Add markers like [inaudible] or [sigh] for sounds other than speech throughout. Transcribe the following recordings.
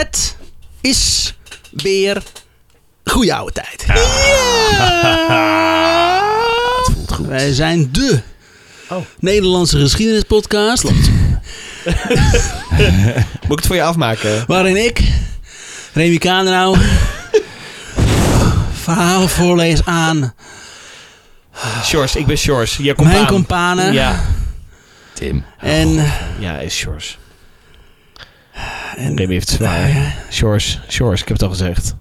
Het is weer goede oude tijd. Het voelt goed. Wij zijn de Oh. Nederlandse geschiedenispodcast. [laughs] Moet ik het voor je afmaken? Waarin ik, Remy Kadenau, verhalen voorlees aan Sjors, ik ben Sjors. Je mijn companen. Ja, Tim. En, ja, is Sjors. En Remy heeft het zwaar. Sjors, Sjors, ik heb het al gezegd.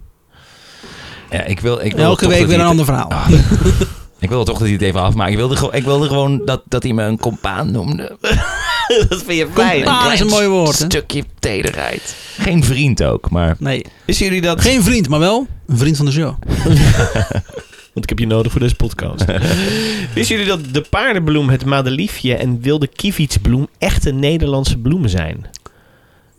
Ja, ik wil, ik wil elke week weer een ander verhaal. het- [laughs] Ik wilde toch dat hij het even afmaakt. Ik wilde, gewoon- ik wilde gewoon dat, dat hij me een compaan noemde. [laughs] dat vind je fijn. Compaan is een mooi woord, hè? stukje tederheid. Geen vriend ook, maar... Nee, Wisten jullie dat? geen vriend, maar wel een vriend van de show. [laughs] Want ik heb je nodig voor deze podcast. Wisten jullie dat de paardenbloem, het madeliefje en wilde kievietsbloem echte Nederlandse bloemen zijn?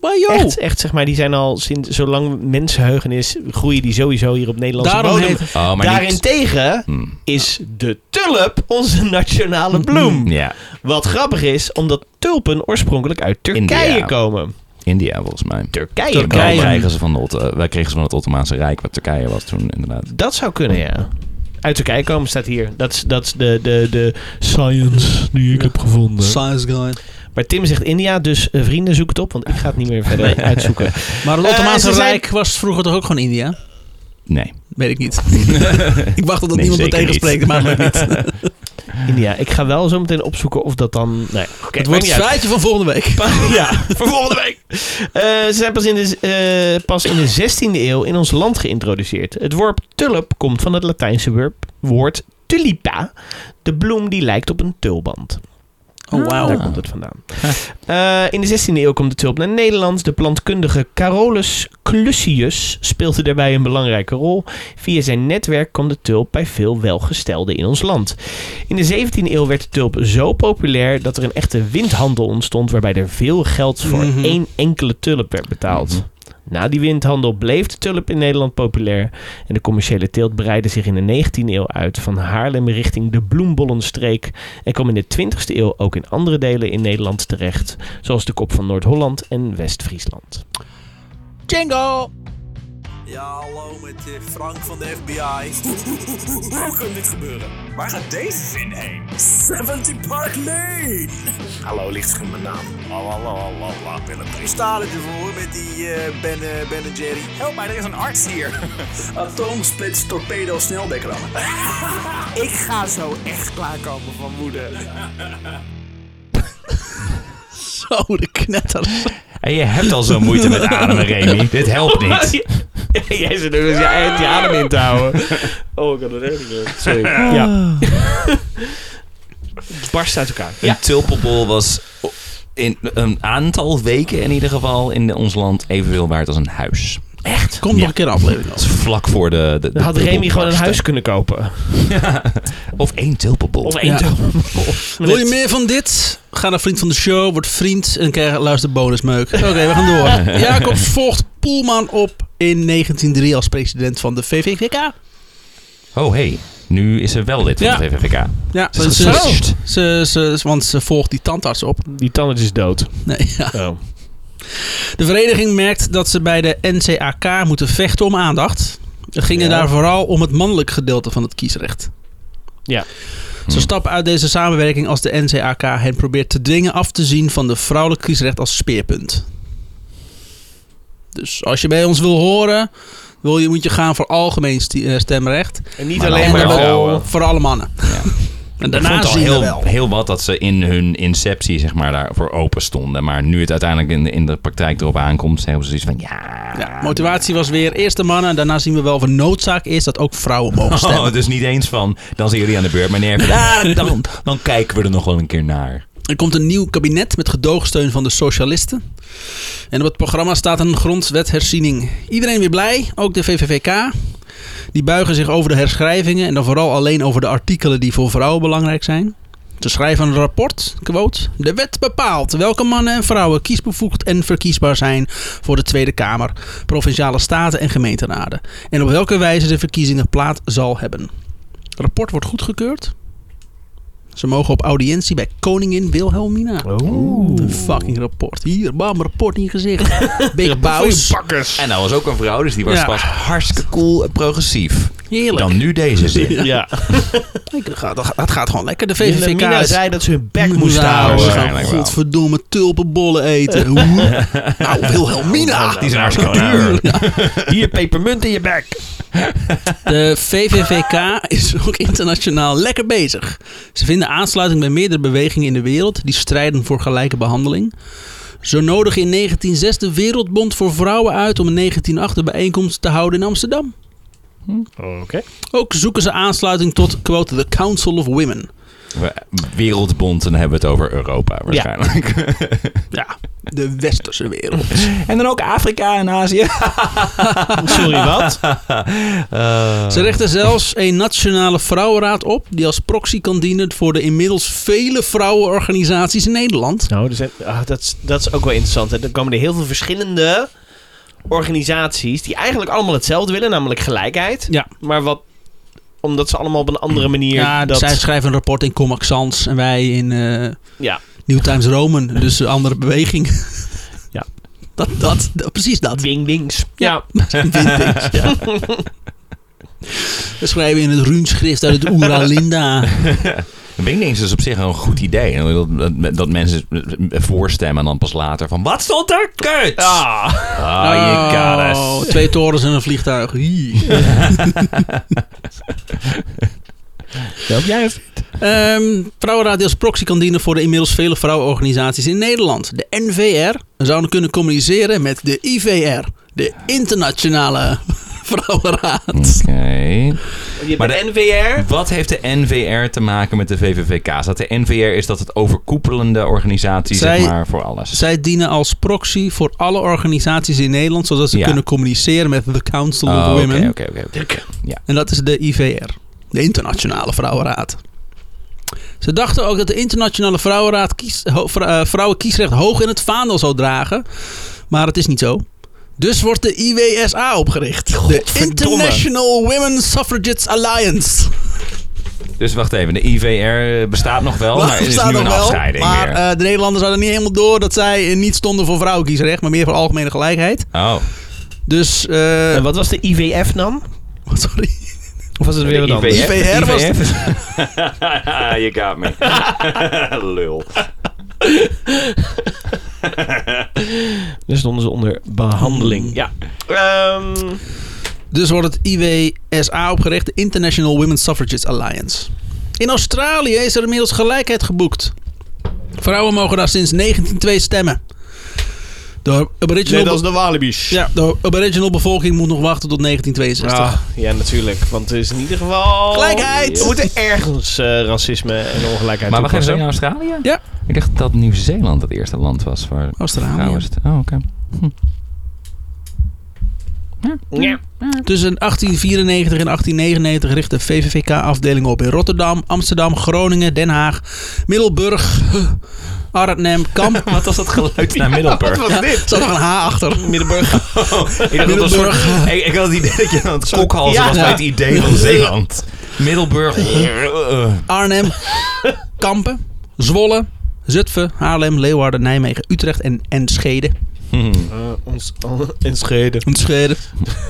Maar joh, Echt, echt, zeg maar, die zijn al sinds zolang mensenheugen is, groeien die sowieso hier op Nederlandse daarom bodem. heet Oh, maar Daarentegen Hm. is de tulp onze nationale bloem. Ja, Wat grappig is, omdat tulpen oorspronkelijk uit Turkije India. komen. India volgens mij. Turkije, Turkije. Wij krijgen, ze van de, wij kregen ze van het Ottomaanse Rijk, wat Turkije was toen inderdaad. Dat zou kunnen, ja. Uit Turkije komen staat hier. Dat is, de, de, de science die ik heb gevonden. Science Guy. Maar Tim zegt India, dus eh, vrienden, zoek het op, want ik ga het niet meer verder [laughs] uitzoeken. [laughs] Maar het Eh, Ottomaanse zijn- Rijk was vroeger toch ook gewoon India? Nee. Weet ik niet. [laughs] ik wacht tot Nee, niemand me tegenspreekt, niet. maar dat niet. India. Ik ga wel zo meteen opzoeken of dat dan... Nee, het wordt het uit. feitje van volgende week. ja, voor volgende week. Eh, ze zijn pas in, de, eh, pas in de 16e eeuw in ons land geïntroduceerd. Het woord tulp komt van het Latijnse woord tulipa. De bloem die lijkt op een tulband. Oh, wauw. Daar komt het vandaan. [laughs] Eh, in de 16e eeuw komt de tulp naar Nederland. De plantkundige Carolus Clusius speelde daarbij een belangrijke rol. Via zijn netwerk kwam de tulp bij veel welgestelden in ons land. In de 17e eeuw werd de tulp zo populair dat er een echte windhandel ontstond waarbij er veel geld voor Mhm. één enkele tulp werd betaald. Mhm. Na die windhandel bleef de tulp in Nederland populair en de commerciële teelt breidde zich in de 19e eeuw uit van Haarlem richting de Bloembollenstreek en kwam in de 20e eeuw ook in andere delen in Nederland terecht, zoals de kop van Noord-Holland en West-Friesland. Django! Ja, hallo met eh, Frank van de FBI. [laughs] Hoe kan dit gebeuren? Waar gaat deze zin heen? 70 Park Lane! Hallo, ligt mijn naam. Lalalala, Willem. Ik sta er ervoor met die eh, ben, eh, ben en Jerry. Help mij, er is een arts hier. [laughs] Atoomsplits torpedo sneldekker [laughs] Ik ga zo echt klaarkomen van woede. [laughs] Zo, de knetter. En je hebt al zo moeite met ademen, [laughs] Remy. Dit helpt niet. [laughs] Jij zit dus je, je adem in te houden. Oh, ik had het echt Sorry. Ja. Het barst uit elkaar. Een tulpenbol was in een aantal weken in ieder geval in ons land evenveel waard als een huis. Echt? Komt Ja. nog een keer aflevering Dat is vlak voor de... de, de Dan had Remy gewoon een huis kunnen kopen. [laughs] Of één tulpenbol. Of één Ja. tulp. [laughs] Wil je meer van dit? Ga naar Vriend van de Show, word vriend en krijg luister bonusmeuk. Oké, we gaan door. [laughs] Jacobs volgt Poelman op in 1903 als president van de VVVK. Oh, hey. Nu is ze wel lid van Ja. de VVVK. Ja, Ze is ze, geswitcht. ze, ze, want ze volgt die tandarts op. Die tandarts is dood. Nee, ja. Oh. De vereniging merkt dat ze bij de NCAK moeten vechten om aandacht. Het ging Ja. daar vooral om het mannelijk gedeelte van het kiesrecht. Ja. Ze Hm. stappen uit deze samenwerking als de NCAK hen probeert te dwingen af te zien van de vrouwelijk kiesrecht als speerpunt. Dus als je bij ons wil horen, wil je, moet je gaan voor algemeen eh, stemrecht. En niet Maar alleen maar vrouwen. Voor alle mannen. Ja. En Ik daarna vond al heel, wel. heel wat dat ze in hun inceptie zeg maar, daarvoor open stonden. Maar nu het uiteindelijk in de, in de praktijk erop aankomt, hebben ze zoiets van ja... Ja, motivatie was weer eerst de mannen. En daarna zien we wel of er noodzaak is dat ook vrouwen mogen stemmen. Oh, dus niet eens van, dan zijn jullie aan de beurt, meneer. Ja, dan, [laughs] dan kijken we er nog wel een keer naar. Er komt een nieuw kabinet met gedoogsteun van de socialisten. En op het programma staat een grondwetherziening. Iedereen weer blij, ook de VVVK. Die buigen zich over de herschrijvingen en dan vooral alleen over de artikelen die voor vrouwen belangrijk zijn. Ze schrijven een rapport, quote. De wet bepaalt welke mannen en vrouwen kiesbevoegd en verkiesbaar zijn voor de Tweede Kamer, provinciale staten en gemeenteraden. En op welke wijze de verkiezingen plaats zal hebben. Het rapport wordt goedgekeurd. Ze mogen op audiëntie bij koningin Wilhelmina. Oeh. Een fucking rapport. Hier, bam, rapport in je gezicht. [laughs] Big. Bakkers. En dat was ook een vrouw, dus die was Ja. pas hartstikke cool en progressief. Heerlijk. Dan nu deze zin. [laughs] Ja. Dat gaat, dat gaat gewoon lekker. De VVVK zei dat ze hun bek moest Nou, houden. godverdomme tulpenbollen eten. [laughs] Hoe? nou, Wilhelmina. Die zijn hartstikke duur. [laughs] Hier, pepermunt in je bek. De VVVK is ook internationaal lekker bezig. Ze vinden aansluiting bij meerdere bewegingen in de wereld die strijden voor gelijke behandeling. Zo nodigen in 1906 de Wereldbond voor Vrouwen uit om in 1908 de bijeenkomst te houden in Amsterdam. Oké. Ook zoeken ze aansluiting tot, quote, the Council of Women. Wereldbond, dan hebben we het over Europa waarschijnlijk. [laughs] Ja, de westerse wereld. En dan ook Afrika en Azië. [laughs] Sorry, wat? Ze richten zelfs een nationale vrouwenraad op die als proxy kan dienen voor de inmiddels vele vrouwenorganisaties in Nederland. Nou, er zijn, ah, dat, is, dat is ook wel interessant. Hè. Er komen er heel veel verschillende organisaties die eigenlijk allemaal hetzelfde willen, namelijk gelijkheid. Ja. Maar wat, omdat ze allemaal op een andere manier. Ja, dat, zij schrijven een rapport in Comac Sans en wij in eh ja, New Times Roman. Dus een andere beweging. [laughs] Ja. Dat, dat, dat- precies dat. wingdings. Ja. Vintage, ja. [laughs] [laughs] We schrijven in het ruunschrift uit het Oeralinda. Wingdings is op zich een goed idee. Dat, dat, dat mensen voorstemmen en dan pas later van... Wat stond er? Kut! Ah. Oh, je Oh, twee torens en een vliegtuig. Welk [laughs] jij of? Ehm Vrouwenraad als proxy kan dienen voor de inmiddels vele vrouwenorganisaties in Nederland. De NVR zouden kunnen communiceren met de IVR. De Internationale Vrouwenraad. Oké. Je hebt Maar de NVR. Wat heeft de NVR te maken met de VVVK? Dat de NVR is dat het overkoepelende organisatie Zij- zeg maar voor alles. Zij dienen als proxy voor alle organisaties in Nederland, zodat ze Ja. kunnen communiceren met de Council of Oh, Women. Oké, oké, oké. En dat is de IVR, de Internationale Vrouwenraad. Ze dachten ook dat de Internationale Vrouwenraad kies, eh, vrouwenkiesrecht hoog in het vaandel zou dragen. Maar het is niet zo. Dus wordt de IWSA opgericht. De. International Women Suffragettes Alliance. Dus wacht even, de IVR bestaat nog wel, [laughs] maar het is nu een wel, afscheiding Maar weer. eh, de Nederlanders hadden niet helemaal door dat zij niet stonden voor vrouwenkiesrecht, maar meer voor algemene gelijkheid. oh, Dus, eh, En wat was de IVF dan? sorry. Of was het weer wat anders? IVF, IVR was het. [laughs] you got me. [laughs] Lul. [laughs] Dus stonden ze onder behandeling. Ja. Ehm, Dus wordt het IWSA opgericht, de International Women's Suffragettes Alliance. In Australië is er inmiddels gelijkheid geboekt. Vrouwen mogen daar sinds 1902 stemmen. De aboriginal, net als de Walibi's. ja, de aboriginal bevolking moet nog wachten tot 1962. Ah, ja, natuurlijk. Want er is in ieder geval... Gelijkheid! We moeten ergens eh, racisme en ongelijkheid Maar even, toepassen. zijn in Australië? Ja. Ik dacht dat Nieuw-Zeeland het eerste land was waar Australië. Oh, oké. Ja. Tussen 1894 en 1899 richtte VVVK afdelingen op in Rotterdam, Amsterdam, Groningen, Den Haag, Middelburg, Arnhem, Kamp. [laughs] Wat was dat geluid naar Middelburg? [laughs] Wat was dit? Er zat nog een H achter. Middelburg. [laughs] ik, Middelburg. soort- ik, ik had het idee dat je aan het kokhalzen Ja. was bij het idee van Zeeland. Middelburg. Arnhem, Kampen, Zwolle, Zutphen, Haarlem, Leeuwarden, Nijmegen, Utrecht en Enschede. Eh, ons, in Schede. Enschede.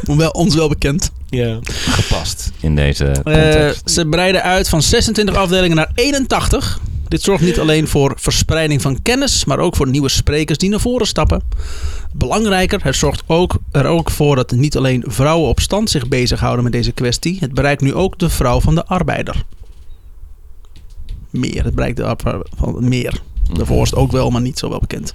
Wel, ons wel bekend. Ja. Gepast in deze Eh, context. ze breiden uit van 26 afdelingen naar 81. Dit zorgt niet alleen voor verspreiding van kennis, maar ook voor nieuwe sprekers die naar voren stappen. Belangrijker, het zorgt ook, er ook voor dat niet alleen vrouwen op stand zich bezighouden met deze kwestie. Het bereikt nu ook de vrouw van de arbeider. Meer, het bereikt de arbeider van meer. Daarvoor is het ook wel, maar niet zo wel bekend.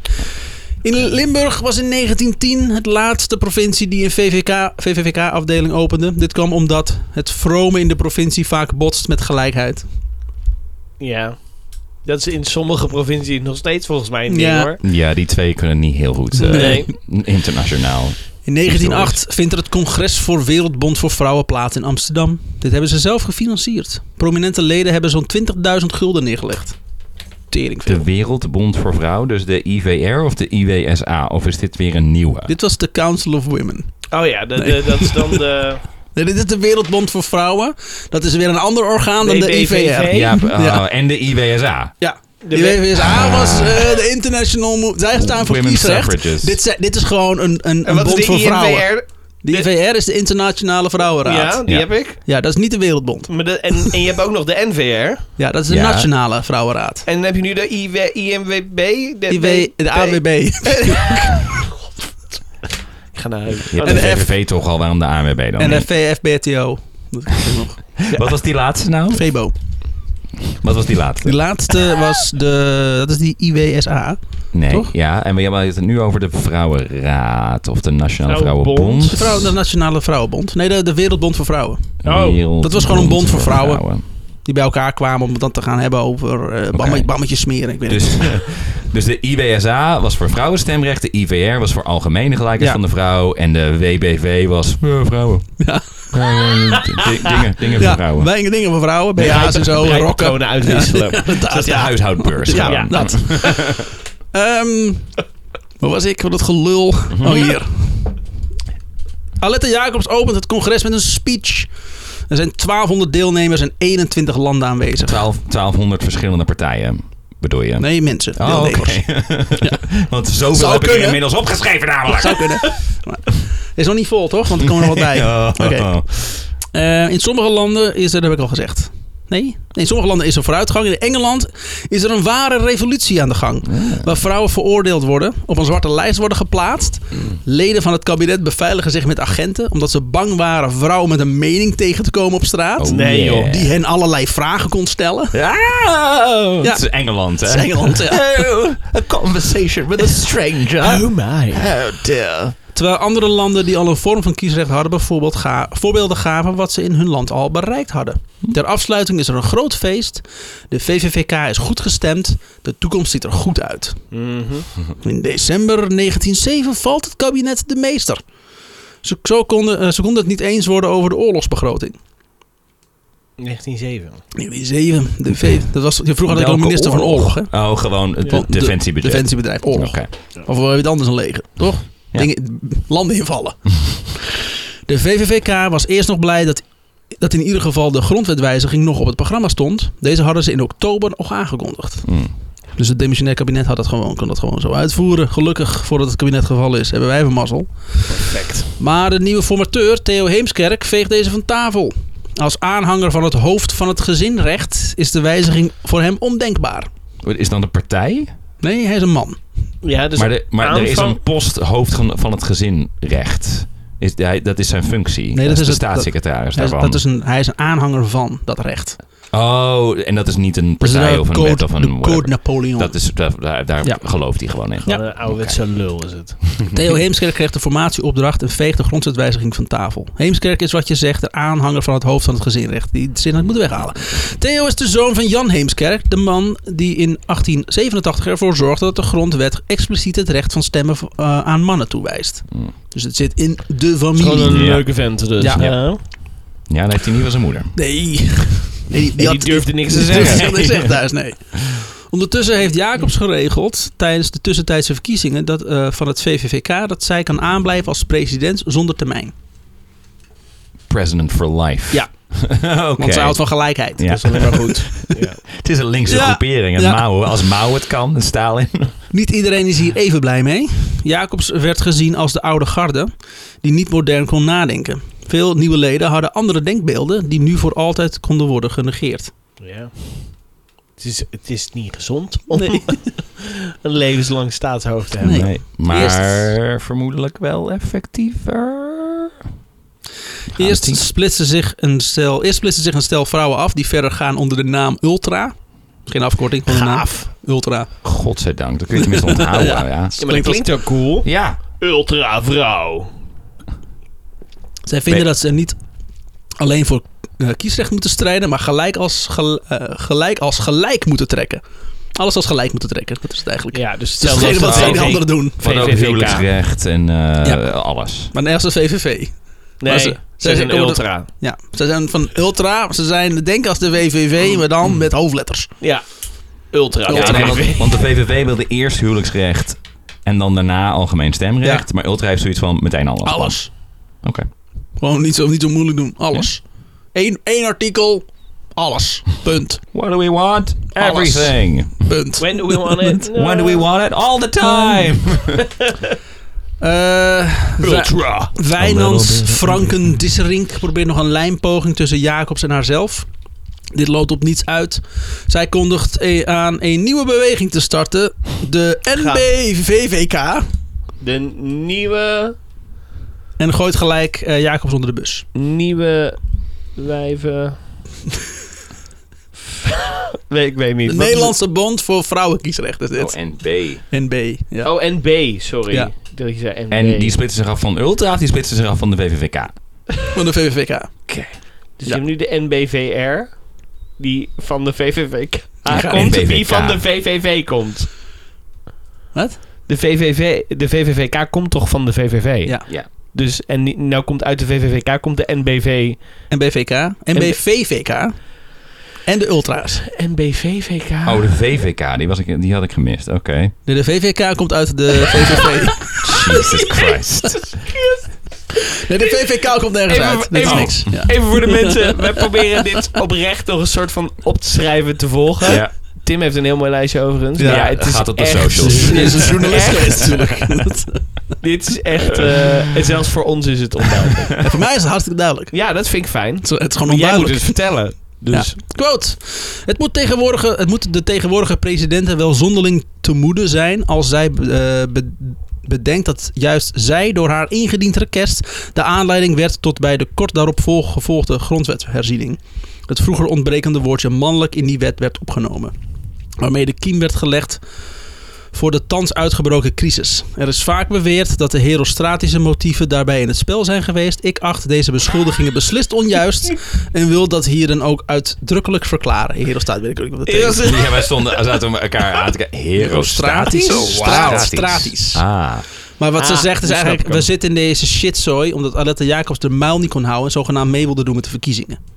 In Limburg was in 1910 het laatste provincie die een VVK, VVVK-afdeling opende. Dit kwam omdat het vromen in de provincie vaak botst met gelijkheid. Ja. Dat is in sommige provincies nog steeds volgens mij een ding Ja. hoor. Ja, die twee kunnen niet heel goed eh, Nee. [laughs] internationaal. In 1908 vindt er het Congres voor Wereldbond voor Vrouwen plaats in Amsterdam. Dit hebben ze zelf gefinancierd. Prominente leden hebben zo'n 20.000 gulden neergelegd. Tering veel. De Wereldbond voor Vrouwen, dus de IVR of de IWSA? Of is dit weer een nieuwe? Dit was de Council of Women. Oh ja, de, Nee. de, dat is dan de... [laughs] Nee, dit is de Wereldbond voor Vrouwen. Dat is weer een ander orgaan dan de. IVR. Ja, oh, Ja. en de IWSA. Ja. De WVSA Ah. was eh, de International... Zij staan voor Women's kiesrecht. Suffrages. Dit, dit is gewoon een, een, En een bond de voor vrouwen. De IVR is de Internationale Vrouwenraad. Ja, Ja, die Ja. heb ik. dat is niet de Wereldbond. Maar de, en, en je hebt ook nog de NVR. Ja, dat is de Ja. Nationale Vrouwenraad. En dan heb je nu de IW, IMWB. De, IW, de AWB. [laughs] Ik ga naar huis. Je hebt En de F- VVV toch al, waarom de ANWB dan en de niet? Nog. [laughs] Wat was die laatste nou? VEBO. Wat was die laatste? De laatste was de... Dat is die IWSA. Nee, Toch? ja. En we hebben het nu over de Vrouwenraad of de Nationale Vrouwenbond. Vrouwenbond. De, vrouw, de Nationale Vrouwenbond. Nee, de, de Wereldbond voor Vrouwen. Oh, Wereldbond dat was gewoon een bond voor vrouwen. Die bij elkaar kwamen om het dan te gaan hebben over eh bammetjes smeren. Ik weet Dus, het niet. [laughs] dus de IWSA was voor vrouwenstemrecht, de IVR was voor algemene gelijkheid Ja. van de vrouw en de WBV was vrouwen. Ja. Eh, di- dingen dingen voor Ja, vrouwen. weinig dingen voor vrouwen. BH's en zo, rokken. Uitwisselen. Dat is de huishoudbeurs. Ja, dat. [laughs] Waar was ik? Wat dat gelul. Oh, hier. Alette Jacobs opent het congres met een speech. Er zijn 1200 deelnemers en 21 landen aanwezig. 12, 1200 verschillende partijen, bedoel je? Nee, mensen. Oh, oké. [laughs] deelnemers. Want zoveel Zou heb ik kunnen. inmiddels opgeschreven namelijk. Zou kunnen. Maar, is nog niet vol, toch? Want er komen nog wat bij. [laughs] Eh, in sommige landen is er, dat heb ik al gezegd. Nee? In sommige landen is er vooruitgang. In Engeland is er een ware revolutie aan de gang. Waar vrouwen veroordeeld worden, op een zwarte lijst worden geplaatst. Leden van het kabinet beveiligen zich met agenten. Omdat ze bang waren vrouwen met een mening tegen te komen op straat. Oh, Nee, joh. Die hen allerlei vragen kon stellen. Ja, Ja. het is Engeland, hè? Dat is Engeland, ja. Oh, a conversation with a stranger. Oh my. Oh dear. Terwijl andere landen die al een vorm van kiesrecht hadden, bijvoorbeeld ga, voorbeelden gaven wat ze in hun land al bereikt hadden. Ter afsluiting is er een groot feest. De VVVK is goed gestemd. De toekomst ziet er goed uit. In december 1907 valt het kabinet de meester. Ze, zo konden, eh, ze konden het niet eens worden over de oorlogsbegroting. 1907. 1907, de v, dat was, vroeger had ik al Welke minister van oorlog. Hè? Oh, gewoon het Van de- defensiebudget. Defensiebedrijf, oorlog. Oké. Of je het anders een leger, toch? Dingen, landen invallen. [laughs] de VVVK was eerst nog blij dat, dat in ieder geval de grondwetwijziging nog op het programma stond. Deze hadden ze in oktober nog aangekondigd. Mm. Dus het demissionair kabinet had dat gewoon, kon dat gewoon zo uitvoeren. Gelukkig, voordat het kabinet gevallen is, hebben wij van mazzel. Perfect. Maar de nieuwe formateur, Theo Heemskerk, veegt deze van tafel. Als aanhanger van het hoofd van het gezinrecht is de wijziging voor hem ondenkbaar. Is dan de partij? Nee, hij is een man. Ja, dus maar de, maar er is een post hoofd van- van het gezinrecht. Is, hij, dat is zijn functie. Nee, dat is is de het- staatssecretaris daarvan. dat is een, hij is een aanhanger van dat recht. Oh, en dat is niet een Dus partij de of een code, wet of een de code Napoleon. Dat is, daar, daar, Ja. gelooft hij gewoon in. Gewoon een ouderwetse lul is het. [laughs] Theo Heemskerk kreeg de formatieopdracht en veegt de grondwetwijziging van tafel. Heemskerk is wat je zegt, de aanhanger van het hoofd van het gezinrecht. Die zin had ik moeten weghalen. Theo is de zoon van Jan Heemskerk, de man die in 1887 ervoor zorgde dat de grondwet expliciet het recht van stemmen eh, aan mannen toewijst. Mm. Dus het zit in de Gewoon familie. een Ja. leuke vent dus. Ja. Ja. Ja, dan heeft hij niet van zijn moeder. Nee. [laughs] Nee, die, die had- durfde niks te [laughs] die zeggen. durfde niks te zeggen thuis, nee. [laughs] Ondertussen heeft Jacobs geregeld tijdens de tussentijdse verkiezingen dat, eh, van het VVVK dat zij kan aanblijven als president zonder termijn. President for life. Ja. [laughs] Oké. Want zij houdt van gelijkheid. Ja. Dat is alleen maar goed. Ja. Het is een linkse Ja. groepering. En Ja. Mao, als Mao het kan, Stalin. Niet iedereen is hier even blij mee. Jacobs werd gezien als de oude garde die niet modern kon nadenken. Veel nieuwe leden hadden andere denkbeelden die nu voor altijd konden worden genegeerd. Ja. Het is, het is niet gezond om [laughs] een levenslang staatshoofd te hebben. Nee. Maar vermoedelijk wel effectiever. Gaan Eerst splitsen, zich een stel, eerst splitsen zich een stel vrouwen af die verder gaan onder de naam Ultra. Geen afkorting van de naam. Gaaf. Ultra. Godzijdank, dat kun je tenminste [laughs] onthouden. ja. Ja. Ja. Ja, maar dat klinkt ook cool. ja. Ultra vrouw. Zij vinden Nee. dat ze niet alleen voor eh, kiesrecht moeten strijden, maar gelijk als, gel- eh, gelijk als gelijk moeten trekken. Alles als gelijk moeten trekken. Dat is het eigenlijk. Ja, dus hetzelfde als wat de anderen doen. Van ook huwelijksrecht en eh, Ja. alles. Maar net als de VVV. Nee, ze, ze- ze ze zijn ultra. Ja, ze zijn van Ultra. Ze zijn, denk als de VVV, maar dan met hoofdletters. Ja. Ultra. Nee, want, want de VVV wilde eerst huwelijksrecht en dan daarna algemeen stemrecht. Maar Ultra heeft zoiets van meteen alles. Alles. Oké. Gewoon niet zo, niet zo moeilijk doen. Alles. Eén, één artikel. Alles. Punt. What do we want? Alles. Everything. Punt. When do we want it? [laughs] When do we want it? All the time. [laughs] Eh, Ultra. Wijnands Franken Disserink probeert nog een lijmpoging tussen Jacobs en haarzelf. Dit loopt op niets uit. Zij kondigt e- aan een nieuwe beweging te starten. De NBVVK. De nieuwe, En gooit gelijk eh, Jacobs onder de bus. nieuwe wijven... [laughs] nee, ik weet niet. De Wat Nederlandse Bond voor Vrouwenkiesrecht is dit. Oh, en B. NB. Ja. Oh, NB, sorry. Ja. Dat je zei NB. En die splitsen zich af van Ultra of die splitsen zich af van de VVVK? Van de VVVK. Dus je Ja. hebt nu de NBVR, die van de VVV komt, die van de VVV komt. Wat? De, VVV, de VVVK komt toch van de VVV? Ja. Ja. Dus, en nou komt uit de VVVK, komt de NBV... NBVK. NBVVK. En de Ultra's. NBVVK? Oh, de VVK, die, was ik, die had ik gemist. Oké. De, de VVK komt uit de VVV. Jesus Christ. Nee, de VVK komt nergens Even- uit. Dat is even- niks. Ja. Even voor de [laughs] mensen, wij proberen dit oprecht nog een soort van op te schrijven, te volgen. Ja. Tim heeft een heel mooi lijstje overigens. Ja, maar ja, het is gaat op de echt, socials. [laughs] Dit is een journalist Echt? geweest natuurlijk. [laughs] Dit is echt, eh, en zelfs voor ons is het onduidelijk. En voor mij is het hartstikke duidelijk. Ja, dat vind ik fijn. Het is, het is gewoon Maar jij moet onduidelijk. het vertellen. Dus Ja. Quote. Het moet, tegenwoordige, het moet de tegenwoordige presidenten wel zonderling te moede zijn als zij eh, be- bedenkt dat juist zij door haar ingediend request de aanleiding werd tot bij de kort daarop volg- gevolgde grondwetherziening. Het vroeger ontbrekende woordje mannelijk in die wet werd opgenomen. Waarmee de kiem werd gelegd voor de thans uitgebroken crisis. Er is vaak beweerd dat de herostratische motieven daarbij in het spel zijn geweest. Ik acht deze beschuldigingen beslist onjuist [laughs] en wil dat hierin ook uitdrukkelijk verklaren. Herostraat weet ik ook niet wat dat betekent. Ja, wij stonden, zaten we elkaar aan te kijken. Herostratisch? Stratisch. Ah. Maar wat ze Ah, zegt is eigenlijk, we zitten in deze shitzooi omdat Alette Jacobs de muil niet kon houden en zogenaamd mee wilde doen met de verkiezingen.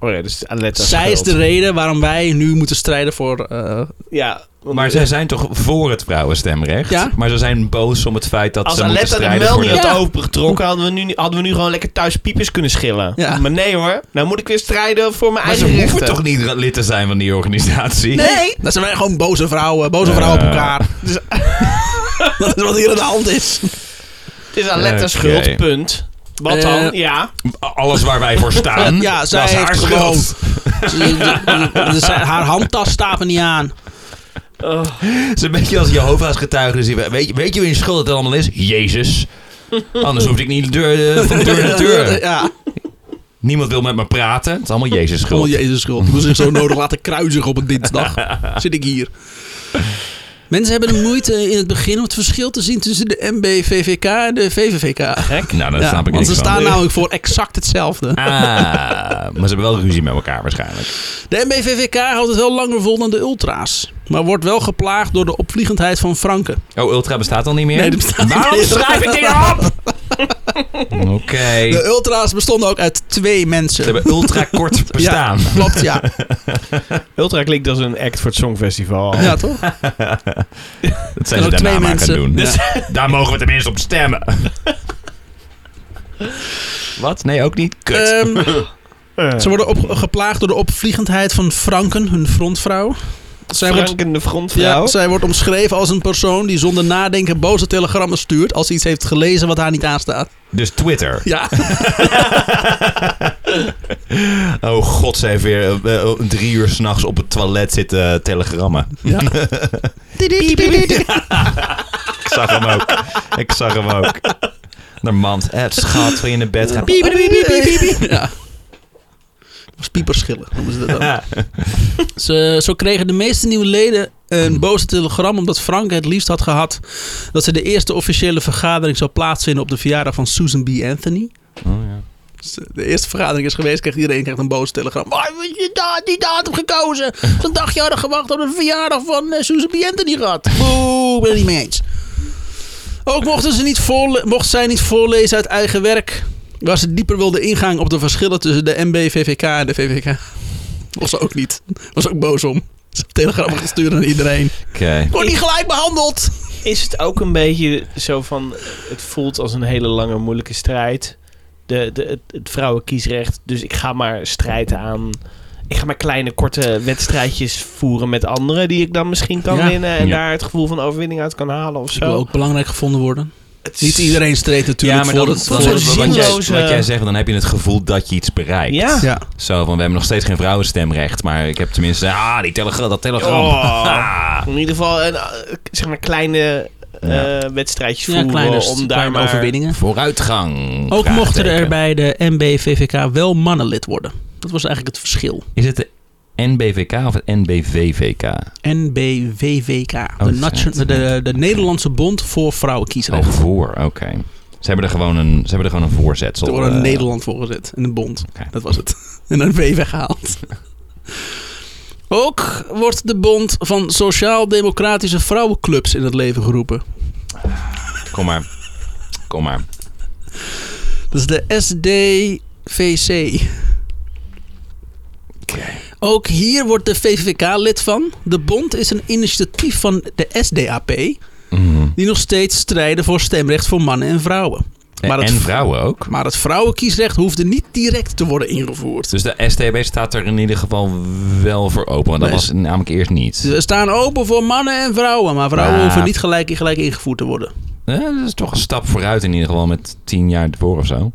Oh ja, dus Aletta Zij is de reden waarom wij nu moeten strijden voor... eh, Ja, want- Maar zij zijn toch voor het vrouwenstemrecht? Ja. Maar ze zijn boos om het feit dat Als ze moeten Aletta de strijden mel voor niet de... had Ja. opengetrokken, hadden we, nu, hadden we nu gewoon lekker thuis piepers kunnen schillen. Ja. Maar nee hoor, nou moet ik weer strijden voor mijn Maar ze eigen hoeven rechten. toch niet lid te zijn van die organisatie? nee, dat zijn wij gewoon boze vrouwen, boze vrouwen op elkaar. [laughs] Dus, [laughs] dat is wat hier aan de hand is. Het is Aletta Oké. schuld, punt. Wat Eh, dan? Ja. Alles waar wij voor staan. [laughs] Ja, zij dat is haar gewoon... Ze- de- de- de- zijn- haar handtas staat er niet aan. Oh. Het is een beetje als Jehovah's getuigen. Dus weet, je, weet je wie je schuld het allemaal is? Jezus. Anders hoef ik niet de deur, eh, van deur naar deur. [laughs] Ja, Niemand wil met me praten. Het is allemaal Jezus schuld. allemaal Jezus schuld. Ik moet zich zo nodig laten kruisigen op een dinsdag. Zit ik hier. Mensen hebben de moeite in het begin om het verschil te zien tussen de MBVVK en de VVVK. Gek. Nou, Ja, snap ik want ze van. staan namelijk voor exact hetzelfde. Ah, maar ze hebben wel ruzie met elkaar waarschijnlijk. De MBVVK houdt het wel langer vol dan de ultra's. Maar wordt wel geplaagd door de opvliegendheid van Franken. Oh, Ultra bestaat al niet meer? Nee, die bestaat niet Waarom meer. schrijf ik dingen op? [laughs] [laughs] Oké. De ultra's bestonden ook uit twee mensen. Ze hebben ultra kort [laughs] bestaan. Ja, klopt, ja. [laughs] Ultra klinkt als een act voor het Songfestival. Ja, toch? Dat zijn ze daarna twee maar mensen. gaan doen. Ja. Daar mogen we tenminste op stemmen. Wat? Nee, ook niet? Kut. Ehm, Eh, ze worden op, geplaagd door de opvliegendheid van Franken, hun frontvrouw. Zij wordt, de frontvrouw. ja, zij wordt omschreven als een persoon die zonder nadenken boze telegrammen stuurt als ze iets heeft gelezen wat haar niet aanstaat. Dus Twitter. Ja, [laughs] [laughs] Oh god, ze heeft weer eh, eh, drie uur s'nachts op het toilet zitten telegrammen. [laughs] ja. Ik zag hem ook. Ik zag hem ook. Naar mand. Eh, schat, wil je in bed gaan? Ja. Was pieperschillen, noemen ze dat dan. [laughs] Ze, zo kregen de meeste nieuwe leden een boze telegram omdat Frank het liefst had gehad dat ze de eerste officiële vergadering zou plaatsvinden op de verjaardag van Susan B. Anthony. Oh, ja. Dus de eerste vergadering is geweest, kreeg iedereen krijgt een boze telegram. Waarom heb je da die datum gekozen? [laughs] Zo'n dagje hadden gewacht op de verjaardag van eh, Susan B. Anthony gehad. Ik ben het niet mee eens. Ook mochten ze niet voorle- mocht zij niet voorlezen uit eigen werk. Waar ze dieper wilde ingaan op de verschillen tussen de MB-VVK en de VVK. Was ze ook niet. Was ook boos om. Ze heeft telegrammen gestuurd aan iedereen. Oké. Word niet gelijk behandeld! Is het ook een beetje zo van... Het voelt als een hele lange moeilijke strijd. de, de, het, het vrouwenkiesrecht. Dus ik ga maar strijden aan. Ik ga maar kleine, korte wedstrijdjes voeren met anderen die ik dan misschien kan Ja. winnen. En Ja. daar het gevoel van overwinning uit kan halen of Ik wil zo. ook belangrijk gevonden worden. Het Niet iedereen streed natuurlijk ja, maar voor dan, het... dan- zo'n wat, jij, zinloze- wat jij zegt, dan heb je het gevoel dat je iets bereikt. Ja. Ja. Zo van, we hebben nog steeds geen vrouwenstemrecht, maar ik heb tenminste, ah, die telegram, dat telegram. Oh. Ah. In ieder geval een, eh, zeg maar kleine eh, Ja. wedstrijdjes Ja, voeren kleine, om daar kleine maar... overwinningen. Vooruitgang. Ook mochten er bij de NBVVK wel mannen lid worden. Dat was eigenlijk het verschil. Is het de NBVK of het NBVVK? NBVVK. Oh, de, nation- de, de Nederlandse Bond voor Oh, vrouwenkiesrecht. voor, oké. Ze hebben er gewoon een, ze hebben er gewoon een voorzetsel. Er wordt een eh, Nederland voor gezet. En een bond. Dat was het. [laughs] En een V weggehaald. Ook wordt de bond van sociaal-democratische vrouwenclubs in het leven geroepen. Kom maar. Kom maar. Dat is de SDVC. Oké. Ook hier wordt de VVK lid van. De bond is een initiatief van de SDAP... Mhm. die nog steeds strijden voor stemrecht voor mannen en vrouwen. Maar het- en vrouwen ook. Maar het vrouwenkiesrecht hoefde niet direct te worden ingevoerd. Dus de STB staat er in ieder geval wel voor open. Want dat Nee, was namelijk eerst niet. Ze staan open voor mannen en vrouwen, maar vrouwen hoeven niet gelijk, gelijk ingevoerd te worden. Eh, dat is toch een stap vooruit in ieder geval met tien jaar ervoor of zo.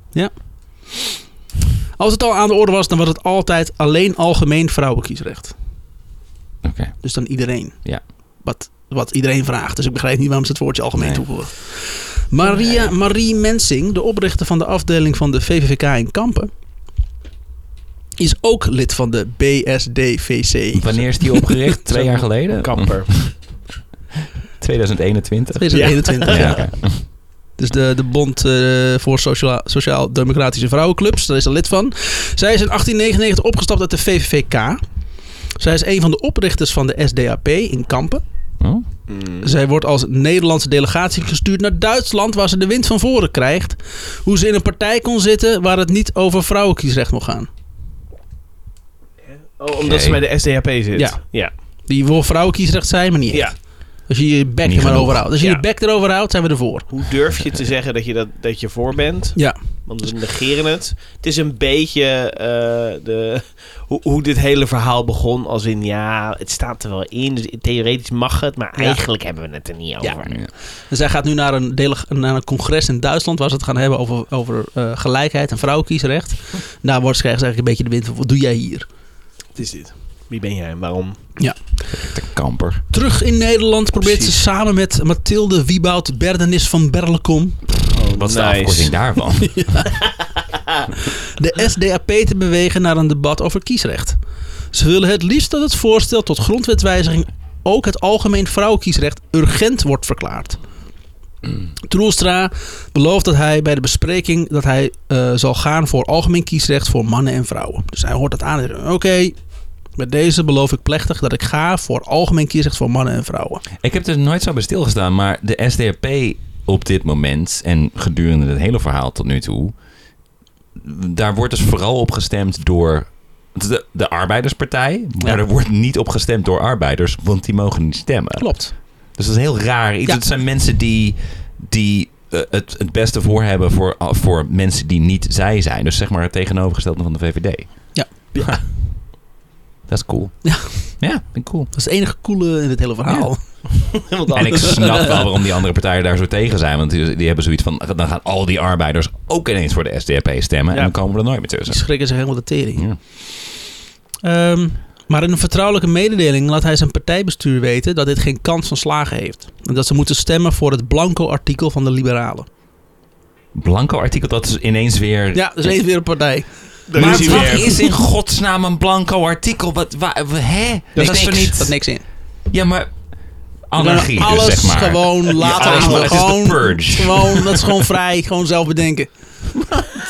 Als het al aan de orde was, dan was het altijd alleen algemeen vrouwenkiesrecht. Oké. Dus dan iedereen. Ja. Wat, wat iedereen vraagt. Dus ik begrijp niet waarom ze het woordje algemeen Nee. toevoegen. Maria, Marie Mensing, de oprichter van de afdeling van de VVVK in Kampen, is ook lid van de BSDVC. Wanneer is die opgericht? [laughs] Twee jaar geleden? Kamper. [laughs] 2021? 2021. Ja. Dus de, de Bond eh, voor Sociaal- Sociaal-Democratische Vrouwenclubs. Daar is ze lid van. Zij is in 1899 opgestapt uit de VVVK. Zij is een van de oprichters van de SDAP in Kampen. Oh? Zij wordt als Nederlandse delegatie gestuurd naar Duitsland, waar ze de wind van voren krijgt. Hoe ze in een partij kon zitten waar het niet over vrouwenkiesrecht mocht gaan. Oh, omdat ze bij de SDAP zit. Ja. ja. Die wil vrouwenkiesrecht zijn, maar niet echt. Ja. Als je je bek Niet er maar genoeg. Als je Ja. je bek erover houdt, zijn we ervoor. Hoe durf je te zeggen dat je, dat, dat je voor bent? Ja. Want we negeren het. Het is een beetje eh, de, hoe, hoe dit hele verhaal begon. Als in, ja, het staat er wel in. Dus theoretisch mag het, maar Ja. eigenlijk hebben we het er niet over. Ja. En zij gaat nu naar een, dele- naar een congres in Duitsland waar ze het gaan hebben over, over eh, gelijkheid en vrouwenkiesrecht. Daar wordt ze eigenlijk een beetje de wind van, wat doe jij hier? Wat is dit? Wie ben jij en waarom? De kamper. Terug in Nederland probeert Precies. ze samen met Mathilde Wieboud Berdenis van Berlekom Wat is de afkorting daarvan? [laughs] de SDAP te bewegen naar een debat over kiesrecht. Ze willen het liefst dat het voorstel tot grondwetwijziging ook het algemeen vrouwenkiesrecht urgent wordt verklaard. Troelstra belooft dat hij bij de bespreking dat hij eh, zal gaan voor algemeen kiesrecht voor mannen en vrouwen. Dus hij hoort dat aan en zegt, oké, met deze beloof ik plechtig dat ik ga voor algemeen kiesrecht voor mannen en vrouwen. Ik heb er nooit zo bij stilgestaan, maar de SDAP op dit moment en gedurende het hele verhaal tot nu toe, daar wordt dus vooral op gestemd door de, de arbeiderspartij, maar Ja. er wordt niet op gestemd door arbeiders, want die mogen niet stemmen. Klopt. Dus dat is heel raar. iets. Ja. Het zijn mensen die, die eh, het, het beste voor hebben voor, voor mensen die niet zij zijn. Dus zeg maar het tegenovergestelde van de VVD. Ja. Ja. Dat is cool. Ja. Ja, vind ik cool. Dat is het enige coole in het hele verhaal. [laughs] En ik snap wel [laughs] waarom die andere partijen daar zo tegen zijn. Want die, die hebben zoiets van, dan gaan al die arbeiders ook ineens voor de SDAP stemmen. Ja. En dan komen we er nooit meer Die tussen. schrikken zich helemaal de tering. Ja. Ehm, maar in een vertrouwelijke mededeling laat hij zijn partijbestuur weten dat dit geen kans van slagen heeft. En dat ze moeten stemmen voor het blanco artikel van de liberalen. Blanco artikel, dat is ineens weer... Ja, dus eens weer een partij. Daar maar is wat weer. is in godsnaam een blanco artikel? Wat, wa, wa- hè? Dat is niks. niet... Dat niks in. Ja, maar... Anarchie dus, Alles zeg maar. gewoon laten alles aan. maar- het is de gewoon, purge. Gewoon, dat is gewoon vrij. Gewoon zelf bedenken.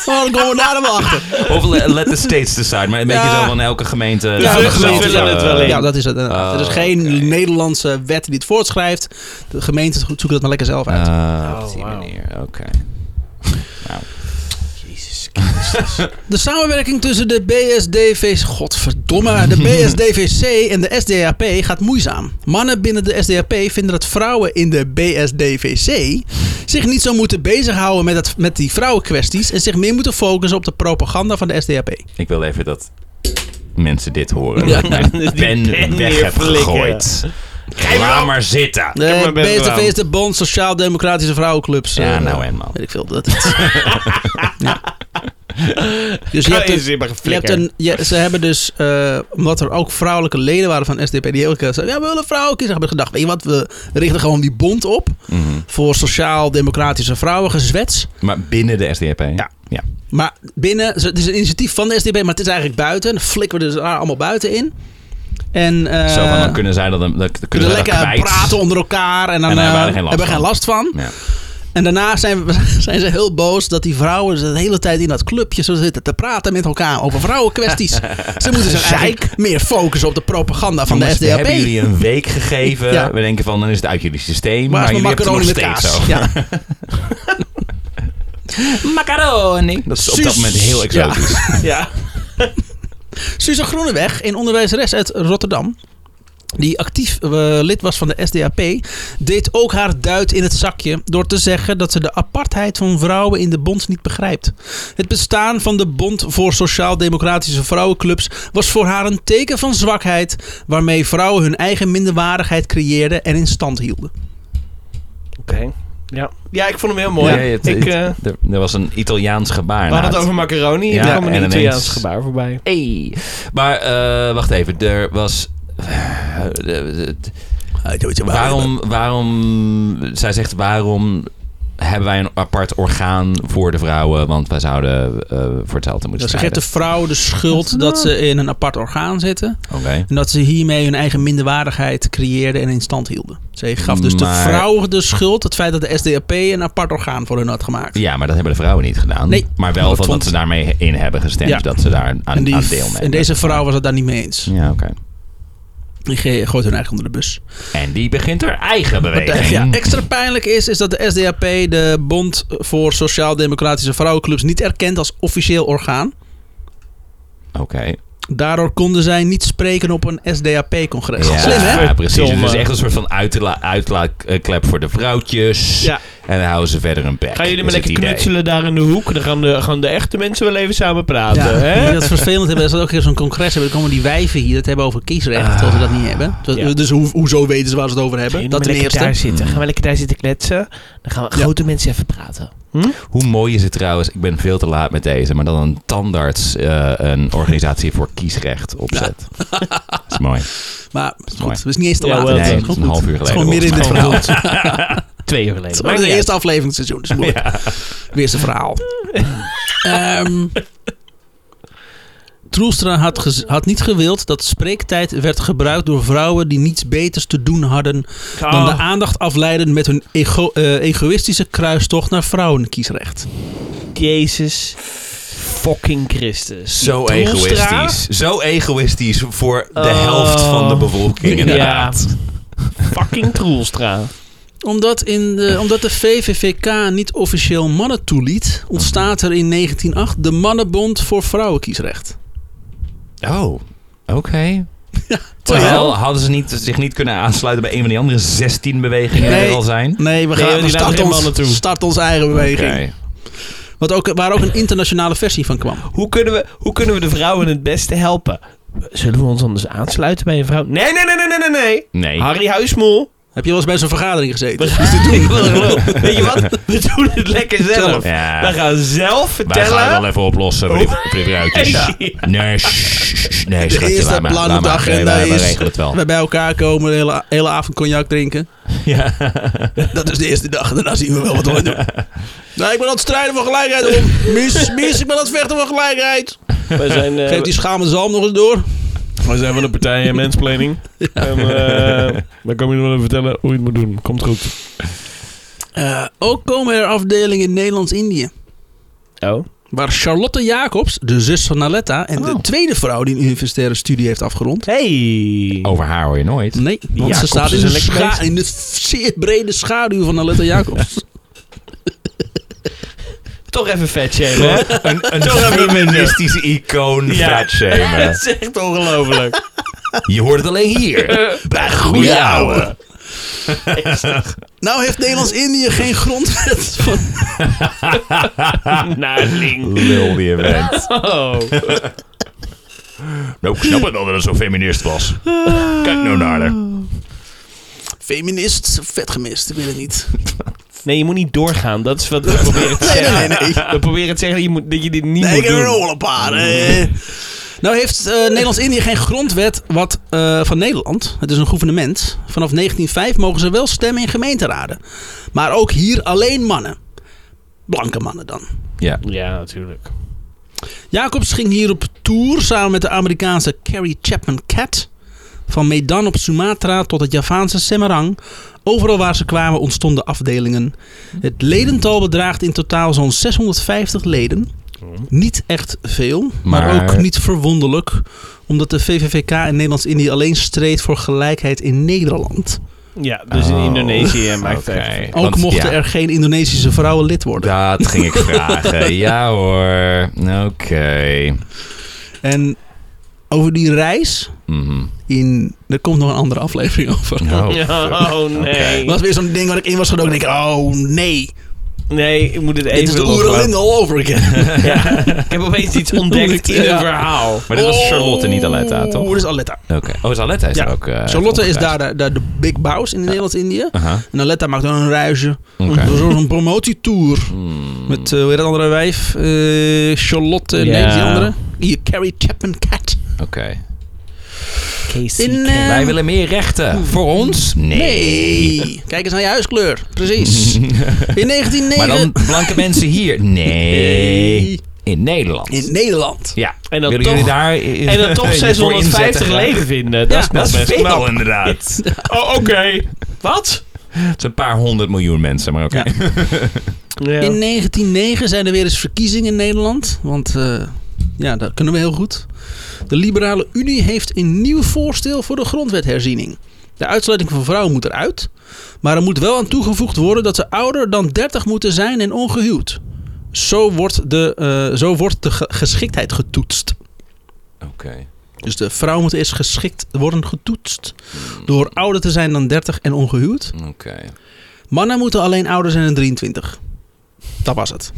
Dan [laughs] komen we daar dan wel achter. Of le- let the states decide. Maar een beetje Ja. zo van elke gemeente... Ja, we gemeente vullen het wel in. Ja, dat is het. Oh, er is geen oké. Nederlandse wet die het voortschrijft. De gemeenten zoeken dat maar lekker zelf uit. Ah, op Oh, die wauw. manier. Oké. [laughs] Nou, Jezus Christus. [laughs] De samenwerking tussen de BSDVC, godverdomme, de BSDVC en de SDAP gaat moeizaam. Mannen binnen de SDAP vinden dat vrouwen in de BSDVC zich niet zou moeten bezighouden met, het, met die vrouwenkwesties en zich meer moeten focussen op de propaganda van de SDAP. Ik wil even dat mensen dit horen. Ja. Dat ik [laughs] pen pen weg heb neerflikken. gegooid. Laat maar zitten. De gedaan. is de Bond Sociaal-Democratische Vrouwenclubs. Ja, eh, nou en man. Weet ik veel. Dat het. [laughs] ja. [laughs] Dus je Ga hebt, je je hebt een, je- ze hebben dus, eh, omdat er ook vrouwelijke leden waren van SDP, die heel keer zeiden, ja, we willen vrouwen kiezen. Hebben gedacht, weet je wat, we richten gewoon die bond op Mhm. voor sociaal-democratische vrouwen, gezwets. Maar binnen de SDAP? Ja. ja. Maar binnen, het is een initiatief van de SDP, maar het is eigenlijk buiten. Dan flikken we dus daar allemaal buiten in. En, eh, Zo van, dan kunnen zij dat, dan kunnen kunnen zij lekker praten onder elkaar en dan, En dan hebben eh, er geen last hebben we geen van. last van. Ja. En daarna zijn, we, [laughs] zijn ze heel boos dat die vrouwen de hele tijd in dat clubje zo zitten te praten met elkaar over vrouwenkwesties. ze moeten zich eigenlijk meer focussen op de propaganda van Jongens, de we SDAP. hebben jullie een week gegeven. Ja. We denken van, dan is het uit jullie systeem. Maar mijn jullie hebben het macaroni nog met steeds kaas? zo. Ja. [laughs] Macaroni. Dat is op dat moment heel exotisch. [laughs] Ja. Suze Groeneweg, een onderwijzeres uit Rotterdam, die actief eh, lid was van de SDAP, deed ook haar duit in het zakje door te zeggen dat ze de apartheid van vrouwen in de bond niet begrijpt. Het bestaan van de Bond voor Sociaal-Democratische Vrouwenclubs was voor haar een teken van zwakheid, waarmee vrouwen hun eigen minderwaardigheid creëerden en in stand hielden. Oké. Ja. ja, ik vond hem heel mooi. Ja, het- ik, het- eh, er, er was een Italiaans gebaar. we hadden het over macaroni en Ja, er kwam een en ineens- Italiaans gebaar voorbij. Hey. Maar eh, wacht even, er was. Eh, waarom, waarom. Zij zegt waarom hebben wij een apart orgaan voor de vrouwen? Want wij zouden eh, voor hetzelfde moeten Dus ze geeft de vrouwen de schuld dat ze in een apart orgaan zitten. Oké. En dat ze hiermee hun eigen minderwaardigheid creëerden en in stand hielden. Ze gaf dus de vrouwen de schuld, het feit dat de SDAP een apart orgaan voor hun had gemaakt. Ja, maar dat hebben de vrouwen niet gedaan. Nee. Maar wel Maar van vond- dat ze daarmee in hebben gestemd. Ja. Dat ze daar aan, en, die, aan en deze vrouw was het daar niet mee eens. Ja, oké. Die gooit hun eigen onder de bus. En die begint haar eigen Wat beweging. ja, extra pijnlijk is, is dat de SDAP de Bond voor Sociaal-Democratische Vrouwenclubs niet erkent als officieel orgaan. Oké. Daardoor konden zij niet spreken op een SDAP-congres. Ja, Slim, hè? Ja, precies. Het is echt een soort van uitla- uitlaatklep voor de vrouwtjes. Ja. En dan houden ze verder een bek. Gaan jullie maar lekker knutselen daar in de hoek? Dan gaan de, gaan de echte mensen wel even samen praten. Ja, hè? dat is vervelend hebben. We ook weer zo'n congres hebben, dan komen die wijven hier het hebben over kiesrecht, terwijl ze dat niet hebben. Dus, Ja. dus hoezo weten ze waar ze het over hebben? Dat ten lekker daar eerste. zitten. Gaan we lekker daar zitten kletsen. Dan gaan we grote mensen even praten. Hm? Hoe mooi is het trouwens, ik ben veel te laat met deze, maar dan een tandarts eh, een organisatie voor kiesrecht opzet. [laughs] Dat is mooi. Maar goed, het is niet eens te Ja, laat. wel, Het is nee, gewoon het is een half uur Het is geleden. gewoon midden in dit verhaal. [laughs] Twee uur Het geleden. is Maar gewoon de eerste aflevering van het seizoen. Dus mooi. Ja. Weer zijn verhaal. [laughs] Ehm Troelstra had, had niet gewild dat spreektijd werd gebruikt door vrouwen die niets beters te doen hadden dan de Oh, aandacht afleiden met hun ego- eh, egoïstische kruistocht naar vrouwenkiesrecht. Jezus fucking Christus. Zo Troelstra? egoïstisch. Zo egoïstisch voor de Oh. helft van de bevolking inderdaad. Fucking Troelstra. Omdat, in de, omdat de VVVK niet officieel mannen toeliet, ontstaat er in 1908 de Mannenbond voor Vrouwenkiesrecht. Oh, oké. [laughs] Terwijl- Terwijl hadden ze niet, zich niet kunnen aansluiten bij een van die andere 16 bewegingen die Nee. er al zijn? Nee, we Nee, gaan die we geen ons, mannen toe. start onze eigen beweging. Oké. Wat ook, waar ook een internationale versie van kwam. Hoe kunnen, we, hoe kunnen we de vrouwen het beste helpen? Zullen we ons anders aansluiten bij een vrouw? Nee, nee, nee, nee, nee, nee, nee. Nee. Harry Huismoel. Heb je wel eens bij zo'n vergadering gezeten? We dit doen. [laughs] Weet je wat? We doen het lekker zelf. Ja. We gaan zelf Wij gaan het vertellen. wel even oplossen die vrouwtjes. [laughs] Ja. Nee, shh, nee, De schatje, eerste laat plan op de agenda is- regelen het wel. We bij elkaar komen, de hele, hele avond cognac drinken. [laughs] Ja. Dat is de eerste dag. Daarna zien we wel wat we doen. Nee, ik ben aan het strijden voor gelijkheid. Om. Mies, Mies, ik ben aan het vechten voor gelijkheid. Wij zijn, eh, Geef die schamele zalm nog eens door. Wij zijn van de partij Mansplaining. [laughs] En eh dan kom je nog wel even vertellen hoe je het moet doen. Komt goed. Eh, ook komen er afdelingen in Nederlands-Indië. Oh. Waar Charlotte Jacobs, de zus van Naletta... en de Oh. tweede vrouw die een universitaire studie heeft afgerond... Hey. Over haar hoor je nooit. Nee, want Jacobs ze staat in is de, in de zeer brede schaduw van Naletta Jacobs. [laughs] Toch even vet shamen, hè? Een, een Toch even feministische icoon, Ja. vet shamen. [laughs] Dat is echt ongelooflijk. Je hoort het alleen hier. [laughs] Bij Goeie Ouwe. Nou heeft Nederlands-Indië geen grondwet van... Naarling. Lul die je bent. [laughs] Oh. Nou, ik snap het wel dat het zo feminist was. Kijk nou naar haar. Feminist, vet gemist, ik weet het niet. Nee, je moet niet doorgaan. Dat is wat we [laughs] proberen te Nee, nee, zeggen. nee, nee. We proberen te zeggen dat je, moet, dat je dit niet Nee, moet ik heb doen. eh. Nou heeft eh, Nederlands-Indië geen grondwet wat, eh, van Nederland. Het is een gouvernement. Vanaf 1905 mogen ze wel stemmen in gemeenteraden. Maar ook hier alleen mannen. Blanke mannen dan. Ja. Ja, natuurlijk. Jacobs ging hier op tour samen met de Amerikaanse Carrie Chapman Cat. Van Medan op Sumatra tot het Javaanse Semarang. Overal waar ze kwamen ontstonden afdelingen. Het ledental bedraagt in totaal zo'n 650 leden. Niet echt veel, maar, Maar- ook niet verwonderlijk. Omdat de VVVK in Nederlands-Indië alleen streed voor gelijkheid in Nederland. Ja, dus in Oh, Indonesië maakt het echt. Ook Want, mochten ja. er geen Indonesische vrouwen lid worden. Dat ging ik vragen. [laughs] ja hoor. Oké. En over die reis, Mhm. in, er komt nog een andere aflevering over. Oh, [laughs] Oh, nee. Dat was weer zo'n ding waar ik in was gedoken. En ik, oh nee, Nee, ik moet het dit is even de. Oerlinde all over again. [laughs] Ja, ik heb opeens iets ontdekt in Ja. een verhaal. Maar dit was Charlotte, niet Aletta, Oh, toch? dit is Aletta. Oké. Oh, is Aletta is Ja. ook. eh, Charlotte is daar de, de, de big boss in Nederlands-Indië. Aha. En Aletta maakt dan een reisje. Door Zo'n promotietour. Hmm. Met, eh hoe heet dat andere wijf? Eh, Charlotte, nee, Ja. die andere. Hier, Carrie Chapman Cat. Oké. In, eh, Wij willen meer rechten. Voor ons? Nee. Kijk eens naar je huiskleur. Precies. [laughs] In 1909... Maar dan blanke mensen hier? Nee. In Nederland. In Nederland. Ja. En dan Willen toch- jullie daar en dan toch [laughs] voor 650 inzetten? leden vinden. Dat is Dat is best veel knap. inderdaad. [laughs] Oh, oké. Wat? Het is een paar honderd miljoen mensen, maar oké. Ja. Ja. In 1909 zijn er weer eens verkiezingen in Nederland. Want eh, ja, dat kunnen we heel goed. De Liberale Unie heeft een nieuw voorstel voor de grondwetherziening. De uitsluiting van vrouwen moet eruit. Maar er moet wel aan toegevoegd worden dat ze ouder dan 30 moeten zijn en ongehuwd. Zo wordt de, eh, zo wordt de ge- geschiktheid getoetst. Oké. Dus de vrouw moet eerst geschikt worden getoetst. Door ouder te zijn dan 30 en ongehuwd. Oké. Mannen moeten alleen ouder zijn dan 23. Dat was het.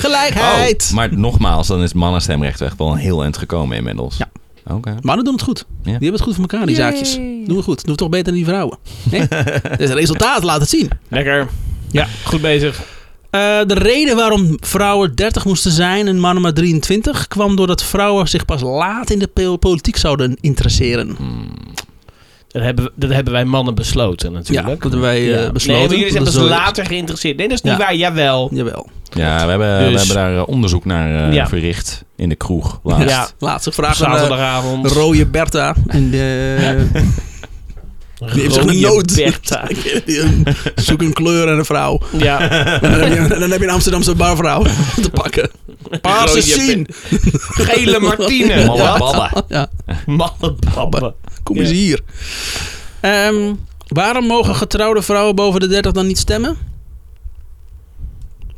Gelijkheid! Oh, maar nogmaals, dan is mannenstemrecht echt wel een heel eind gekomen inmiddels. Ja. Oké. Mannen doen het goed. Ja. Die hebben het goed voor elkaar, die zaakjes. Doen we goed. Doen we toch beter dan die vrouwen. Nee? dus [laughs] het resultaat laat het zien. Lekker. Ja, goed bezig. Eh, de reden waarom vrouwen 30 moesten zijn en mannen maar 23... kwam doordat vrouwen zich pas laat in de po- politiek zouden interesseren. Dat hebben, dat hebben wij mannen besloten natuurlijk. Ja, dat hebben wij, eh, Ja. besloten. Nee, maar jullie zijn zo- later geïnteresseerd. Nee, dat is niet Ja. waar. Jawel. Jawel. Ja, we hebben, we Dus- hebben daar eh, onderzoek naar eh, Ja. verricht in de kroeg laatst. Ja. Laatste vraag Zaterdagavond. rode Bertha. In de, [laughs] die heeft zich [laughs] een nood. Zoek een kleur en een vrouw. Ja. En dan heb je, dan heb je een Amsterdamse barvrouw te pakken. Paarse zien. Gele [laughs] Martine. Malle babba. Ja, Malle babbe. kom Ja. eens hier. Ehm, waarom mogen getrouwde vrouwen boven de 30 dan niet stemmen?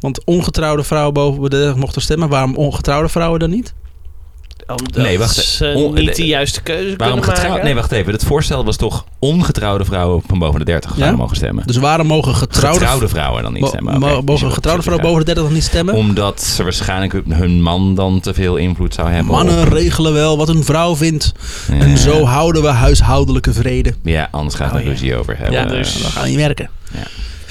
Want ongetrouwde vrouwen boven de 30 mochten stemmen. Waarom ongetrouwde vrouwen dan niet? Omdat Nee, wacht. ze On- niet de- de juiste keuze Waarom kunnen getrouwd? maken. Nee, wacht even. Het voorstel was toch ongetrouwde vrouwen van boven de 30 Ja? mogen stemmen. Dus waarom mogen getrouwde, Getrouwde vrouwen dan niet stemmen. mo- Oké, dus mogen getrouwde vrouwen boven de 30 dan niet stemmen? Omdat ze waarschijnlijk hun man dan te veel invloed zou hebben. Mannen op- regelen wel wat een vrouw vindt. Ja. En zo houden we huishoudelijke vrede. Ja, anders gaat er Oh, ja. ruzie over hebben. Ja, dus- Dat gaat niet werken. Ja.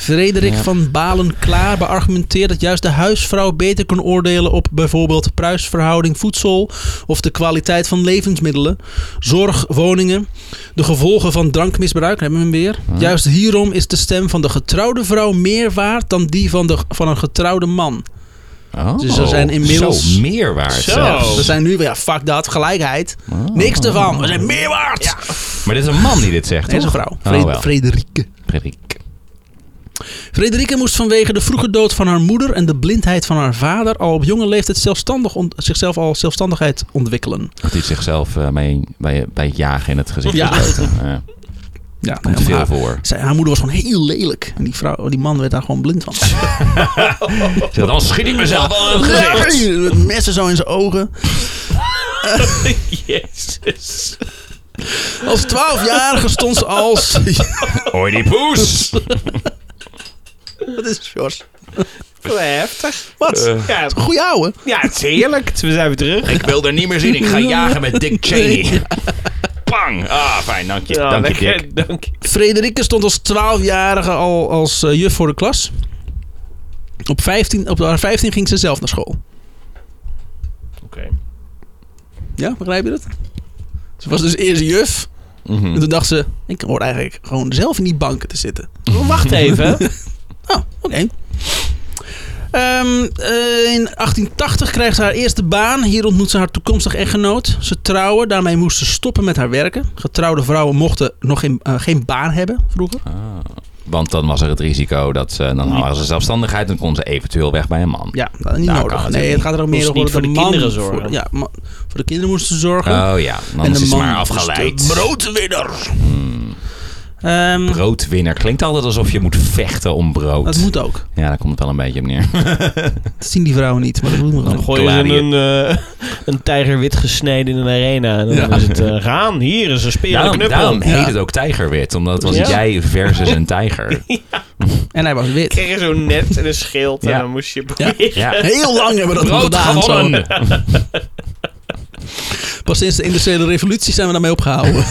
Frederik Ja. van Balen-Klaar beargumenteert dat juist de huisvrouw beter kan oordelen op bijvoorbeeld prijsverhouding voedsel of de kwaliteit van levensmiddelen, zorg, woningen, de gevolgen van drankmisbruik, hebben we hem weer. Juist hierom is de stem van de getrouwde vrouw meer waard dan die van, de, van een getrouwde man. Oh, Dus er zijn inmiddels- Zo, meer waard Zo. zelfs. We zijn nu weer, ja, fuck dat, gelijkheid. Oh. Niks ervan, we zijn meer waard. Maar dit is een man die dit zegt, Nee, is een vrouw. Oh, Fred-. Frederike. Frederik. Frederike moest vanwege de vroege dood van haar moeder en de blindheid van haar vader al op jonge leeftijd zelfstandig zichzelf al zelfstandigheid ontwikkelen. Dat hij zichzelf eh, bij, bij, bij het jagen in het gezicht Ja. geschoten. [laughs] Ja, Ja, komt veel haar, voor. zij, haar moeder was gewoon heel lelijk. En die, vrouw, die man werd daar gewoon blind van. [laughs] Dan schiet ik mezelf al in het gezicht. Nee, Met messen zo in zijn ogen. [laughs] Jezus. Als 12-jarige stond ze als... Hoi die poes! Wat is het, Jos? Heftig. Wat? Eh. Ja, Goeie ouwe. ja, het is heerlijk. We zijn weer terug. Ik wil er niet meer zien. Ik ga jagen met Dick Cheney. Pang! Ah, fijn. Dank je. Ja, dank je, lekker, Dick. dank je. Frederike stond als 12-jarige al als eh, juf voor de klas. Op, 15, op haar 15 ging ze zelf naar school. Oké. Ja, begrijp je dat? Ze was dus eerst juf. Mhm. En toen dacht ze, ik hoor eigenlijk gewoon zelf in die banken te zitten. Oh, Wacht even. [laughs] Oh, oké. Ehm, eh, in 1880 krijgt ze haar eerste baan. Hier ontmoet ze haar toekomstig echtgenoot. Ze trouwen, daarmee moest ze stoppen met haar werken. Getrouwde vrouwen mochten nog geen, eh, geen baan hebben vroeger. Ah. Want dan was er het risico dat ze... Dan hadden ze zelfstandigheid en kon ze eventueel weg bij een man. Ja, dat is niet Nou, nodig. Nee, het gaat er ook meer over voor de kinderen voor- zorgen. ja, ma- voor de kinderen moesten ze zorgen. Oh ja, dan en is de ze man maar afgeleid. de broodwinner. Hmm. Ehm, Broodwinner. Klinkt altijd alsof je moet vechten om brood. dat moet ook. Ja, daar komt het wel een beetje op neer. [laughs] Dat zien die vrouwen niet, maar dat doen we Dan gewoon. gooi je ze Gladiator. een, eh, een tijger wit gesneden in een arena. En dan Ja. is het eh, gaan. Hier is een speer en Daarom, knuppel. daarom heet Ja. het ook tijgerwit. Omdat het was Ja. jij versus een tijger. [laughs] En hij was wit. kreeg je zo'n net en een schild. Ja. En dan moest je proberen. Ja. Heel lang hebben we dat gedaan. [laughs] Pas sinds de industriële revolutie zijn we daarmee opgehouden.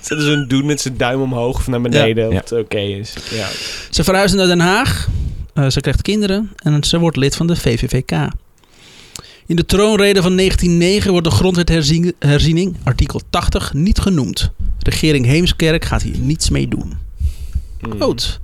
Zet er zo'n doen met zijn duim omhoog of naar beneden. Ja. Of het oké is. Ja. ze verhuisde naar Den Haag. Eh, ze krijgt kinderen en ze wordt lid van de VVVK. In de troonrede van 1909 wordt de grondwetherziening, artikel 80, niet genoemd. Regering Heemskerk gaat hier niets mee doen. Hmm. Goed.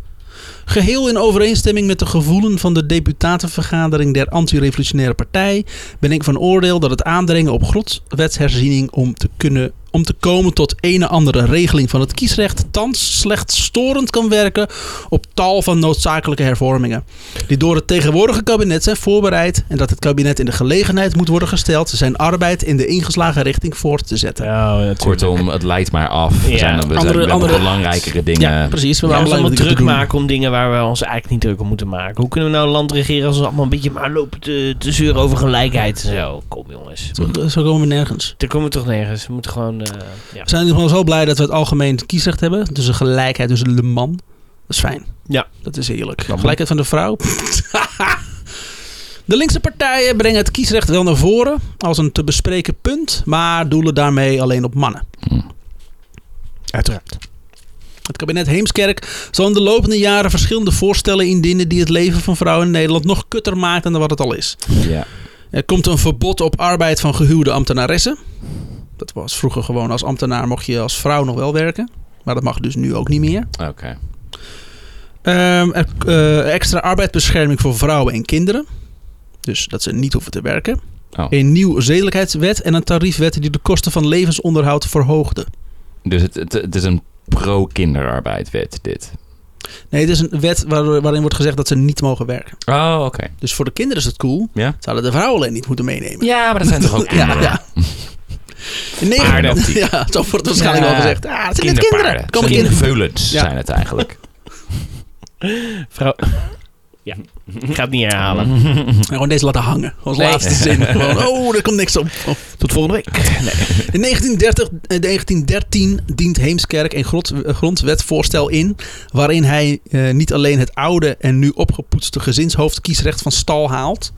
Geheel in overeenstemming met de gevoelen van de deputatenvergadering der Anti-Revolutionaire Partij ben ik van oordeel dat het aandringen op grondwetsherziening om te, kunnen, om te komen tot een andere regeling van het kiesrecht thans slechts storend kan werken op tal van noodzakelijke hervormingen, die door het tegenwoordige kabinet zijn voorbereid en dat het kabinet in de gelegenheid moet worden gesteld zijn arbeid in de ingeslagen richting voort te zetten. Ja, natuurlijk. Kortom, het leidt maar af. We zijn, we zijn Andere- we hebben andere- belangrijkere dingen. Ja, precies. We gaan allemaal druk maken om dingen waar we ons eigenlijk niet druk om moeten maken. Hoe kunnen we nou een land regeren als we allemaal een beetje maar lopen te, te zeuren over gelijkheid en zo? Kom jongens. Zo, zo komen we nergens. Daar komen we toch nergens. We moeten gewoon... eh, ja. We zijn in ieder geval zo blij dat we het algemeen kiesrecht hebben. Dus een gelijkheid tussen de man. Dat is fijn. Ja. Dat is heerlijk. Gelijkheid van de vrouw. [laughs] de linkse partijen brengen het kiesrecht wel naar voren als een te bespreken punt, maar doelen daarmee alleen op mannen. Hm. Uiteraard. Het kabinet Heemskerk zal in de lopende jaren verschillende voorstellen indienen die het leven van vrouwen in Nederland nog kutter maken dan wat het al is. Ja. Er komt een verbod op arbeid van gehuwde ambtenaressen. Dat was vroeger gewoon als ambtenaar mocht je als vrouw nog wel werken. Maar dat mag dus nu ook niet meer. Oké. Ehm, er, eh, extra arbeidsbescherming voor vrouwen en kinderen. Dus dat ze niet hoeven te werken. Oh. Een nieuw zedelijkheidswet en een tariefwet die de kosten van levensonderhoud verhoogde. Dus het, het, het is een pro-kinderarbeidwet, dit. Nee, het is een wet waar- waarin wordt gezegd dat ze niet mogen werken. Oh, oké. Dus voor de kinderen is het cool. Ja? Zouden de vrouwen alleen niet moeten meenemen. Ja, maar dat zijn toch ook [laughs] Ja, kinderen? ja. Negen- [laughs] Paarden. Ja, zo wordt het waarschijnlijk Ja. wel gezegd. Ah, het zijn net kinderen. Kinderpaarden. Er Komen Zijn kinderen. veulens Ja. zijn het eigenlijk. [laughs] Vrouw... Ja, ik ga het niet herhalen. En [laughs] gewoon deze laten hangen. Als Nee. laatste zin. [laughs] Gewoon, oh, er komt niks op. Oh. Tot volgende week. Nee. In 1930, eh, 1913 dient Heemskerk een grond, eh, grondwetvoorstel in. waarin hij eh, niet alleen het oude en nu opgepoetste gezinshoofdkiesrecht van stal haalt.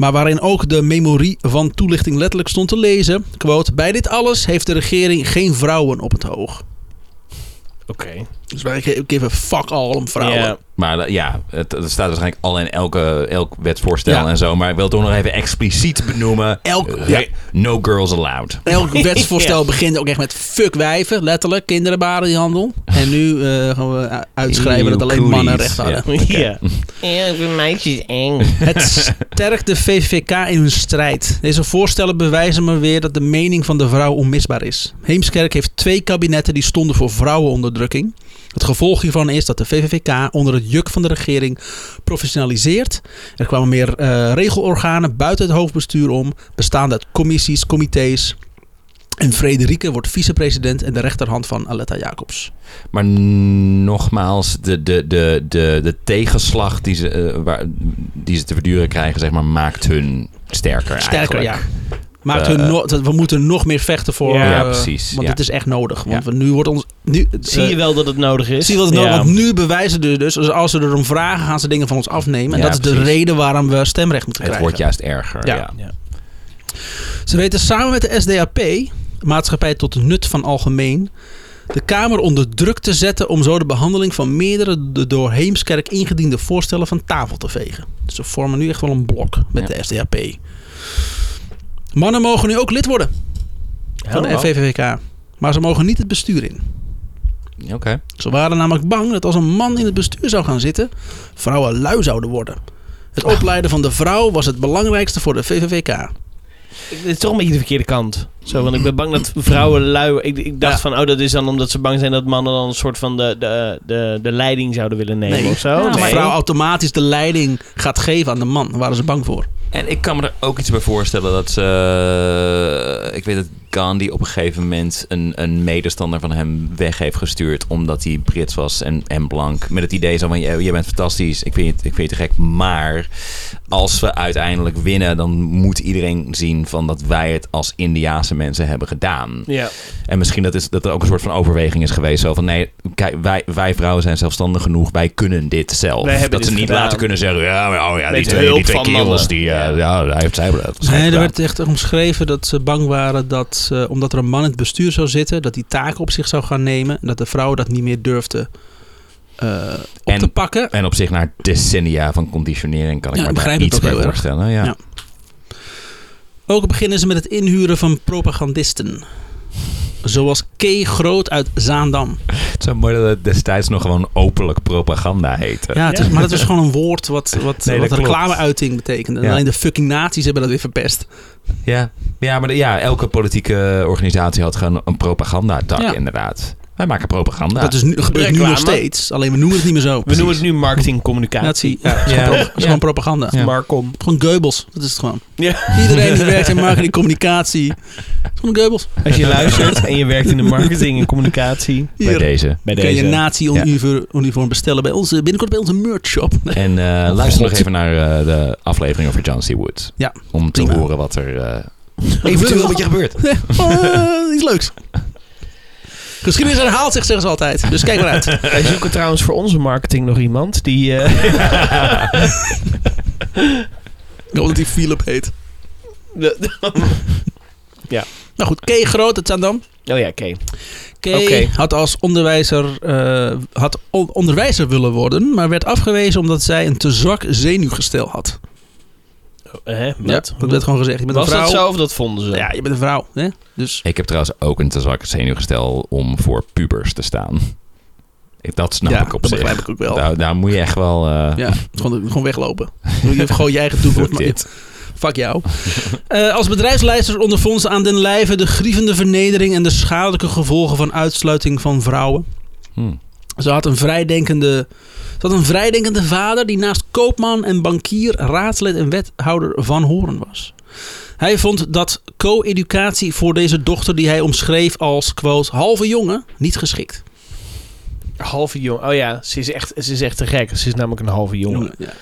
Maar waarin ook de memorie van toelichting letterlijk stond te lezen. Quote, bij dit alles heeft de regering geen vrouwen op het oog. Oké. Dus wij give a fuck all om vrouwen. Ja. Maar eh, ja, het, het staat waarschijnlijk al in elke, elk wetsvoorstel Ja. en zo. Maar ik wil het toch nog even expliciet benoemen. Elk- ja. No girls allowed. Elk [laughs] wetsvoorstel begint ook echt met fuck wijven, letterlijk, kinderen die handel. En nu eh, gaan we uitschrijven dat alleen mannen recht hadden. Ja. Ja, [laughs] ik vind meisjes eng. Het sterkt de VVK in hun strijd. Deze voorstellen bewijzen maar weer dat de mening van de vrouw onmisbaar is. Heemskerk heeft twee kabinetten die stonden voor vrouwenonderdrukking. Het gevolg hiervan is dat de VVVK onder het juk van de regering professionaliseert. Er kwamen meer eh, regelorganen buiten het hoofdbestuur om, bestaande uit commissies, comité's. En Frederike wordt vicepresident en de rechterhand van Aletta Jacobs. Maar nogmaals, de, de, de, de, de tegenslag die ze, eh, waar, die ze te verduren krijgen, zeg maar, maakt hun sterker Sterker, eigenlijk. ja. Maakt Eh, no- we moeten nog meer vechten voor. Ja, eh, precies, Want ja. het is echt nodig. Want Ja. nu wordt ons. Nu, Zie eh, je wel dat het nodig is? Zie je het nodig Ja. Want nu bewijzen ze dus, dus als ze erom vragen, gaan ze dingen van ons afnemen. En Ja, dat is de reden waarom we stemrecht moeten Het krijgen. wordt juist erger. Ja. Ja. Ja. Ze weten samen met de SDAP, Maatschappij tot nut van algemeen, de Kamer onder druk te zetten om zo de behandeling van meerdere de door Heemskerk ingediende voorstellen van tafel te vegen. Dus ze vormen nu echt wel een blok met Ja. de SDAP. Mannen mogen nu ook lid worden van de. FVVK, maar ze mogen niet het bestuur in. Oké. Ze waren namelijk bang dat als een man in het bestuur zou gaan zitten, vrouwen lui zouden worden. Het opleiden van de vrouw was het belangrijkste voor de VVVK. Het is toch een beetje de verkeerde kant. Zo, want ik ben bang dat vrouwen lui... Ik, ik dacht Ja. van, oh, dat is dan omdat ze bang zijn dat mannen dan een soort van de, de, de, de leiding zouden willen nemen Nee. of zo. Ja, Nee. de vrouw automatisch de leiding gaat geven aan de man. Daar waren ze bang voor. En ik kan me er ook iets bij voorstellen dat ze... eh, ik weet Gandhi op een gegeven moment een, een medestander van hem weg heeft gestuurd. Omdat hij Brits was en, en blank. Met het idee zo van, je, je bent fantastisch, ik vind, je, ik vind je te gek. Maar als we uiteindelijk winnen, dan moet iedereen zien van dat wij het als Indiaanse mensen hebben gedaan. Ja. En misschien dat, is, dat er ook een soort van overweging is geweest. Zo van nee, kijk, wij, wij vrouwen zijn zelfstandig genoeg. Wij kunnen dit zelf. Wij hebben dat ze niet gedaan. laten kunnen zeggen. Ja, maar, oh ja, die twee, die twee kerels. Die, eh, Ja. ja. hij heeft zij dat. Nee, er werd echt omschreven dat ze bang waren dat, eh, omdat er een man in het bestuur zou zitten, dat die taken op zich zou gaan nemen. En dat de vrouw dat niet meer durfde eh, op En- te pakken. En op zich naar decennia van conditionering kan ik Ja, me daar iets ook bij voorstellen. Ja. Ja. Ook beginnen ze met het inhuren van propagandisten. Zoals K. Groot uit Zaandam. Het is zo mooi dat het destijds nog gewoon openlijk propaganda heette. Ja, het is, maar dat is gewoon een woord wat, wat, Nee, wat reclameuiting betekende. Ja. Alleen de fucking nazi's hebben dat weer verpest. Ja, ja maar de- ja, elke politieke organisatie had gewoon een propagandatak Ja. inderdaad. Wij maken propaganda. Dat is nu, gebeurt nu nog steeds. Alleen we noemen het niet meer zo. We noemen het nu marketingcommunicatie. Nazi. Ja, het is, Ja. gewoon, Ja. gewoon propaganda. Ja. Marcom. Gewoon Goebbels. Dat is het gewoon. Ja. Iedereen die werkt in marketing communicatie. Het is gewoon Goebbels. Als je luistert en je werkt in de marketing en communicatie. bij deze. Bij kun je deze. een nazi-uniform bestellen bij onze, binnenkort bij onze merch shop. En eh, luister nog even naar eh, de aflevering over John C. Wood. Ja, Om te prima. horen wat er eh [laughs] eventueel met je gebeurt. [laughs] Eh, iets leuks. Geschiedenis herhaalt zich, zeggen ze altijd. Dus kijk maar uit. [laughs] Wij zoeken trouwens voor onze marketing nog iemand die... eh, Ik hoop dat hij Philip heet. de- Nou goed, K. Groot uit Zaandam. oh ja. K. Oké. had als onderwijzer, eh, had on- onderwijzer willen worden, maar werd afgewezen omdat zij een te zwak zenuwgestel had. Hè, Ja, dat werd gewoon gezegd. Je bent Was een vrouw. dat zo of dat vonden ze? Ja, je bent een vrouw. Hè? Dus Ik heb trouwens ook een te zwak zenuwgestel om voor pubers te staan. Ik- Dat snap ja, ik op dat zich. begrijp ik ook wel. Daar, daar moet je echt wel... eh, Ja, [laughs] gewoon, gewoon weglopen. Doe je gewoon je eigen toekomst. Fuck dit. Fuck jou. [laughs] Eh, als bedrijfsleider ondervond ze aan den lijve de grievende vernedering en de schadelijke gevolgen van uitsluiting van vrouwen. hm. Ze had een vrijdenkende, ze had een vrijdenkende vader die naast koopman en bankier, raadslid en wethouder van Horen was. Hij vond dat co-educatie voor deze dochter, die hij omschreef als quote, halve jongen, niet geschikt. Halve jongen. Oh ja, ze is, echt, ze is echt te gek. Ze is namelijk een halve jongen. Ja.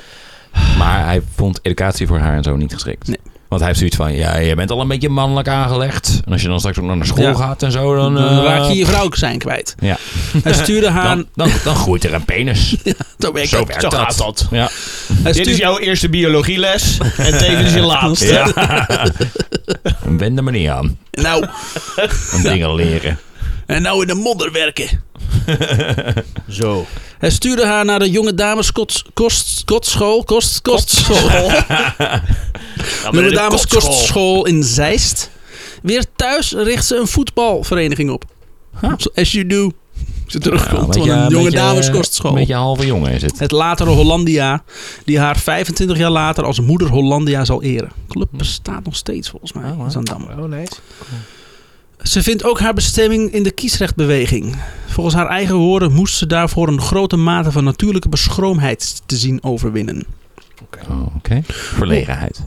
Maar hij vond educatie voor haar en zo niet geschikt. Nee. Want hij heeft zoiets van, ja, je bent al een beetje mannelijk aangelegd. En als je dan straks ook nog naar school Ja. gaat en zo, dan... Dan eh, raak je je vrouw zijn kwijt. Ja. Hij stuurde [laughs] haar... Dan, dan, dan groeit er een penis. [laughs] zo werkt Zo dat. werkt Zo dat. gaat dat. Ja. Hij Dit is jouw eerste biologieles en tevens je [laughs] laatste. ja. Wend er maar niet aan. nou, Om dingen leren. En nou in de modder werken. [laughs] Zo. Hij stuurde haar naar de jonge dames kost, kost, kostschool. Kost, kostschool. [laughs] [laughs] jonge dames kostschool in Zeist. Weer thuis richt ze een voetbalvereniging op. As you do. Ze terugkomt Ja, van een jonge beetje- dames kostschool. Een beetje halve jongen is het. Het latere Hollandia, die haar 25 jaar later als moeder Hollandia zal eren. Club bestaat nog steeds volgens mij Oh, in Zandam. Oh, nice. Ze vindt ook haar bestemming in de kiesrechtbeweging. Volgens haar eigen woorden moest ze daarvoor een grote mate van natuurlijke beschroomheid te zien overwinnen. Oh, Oké. Verlegenheid.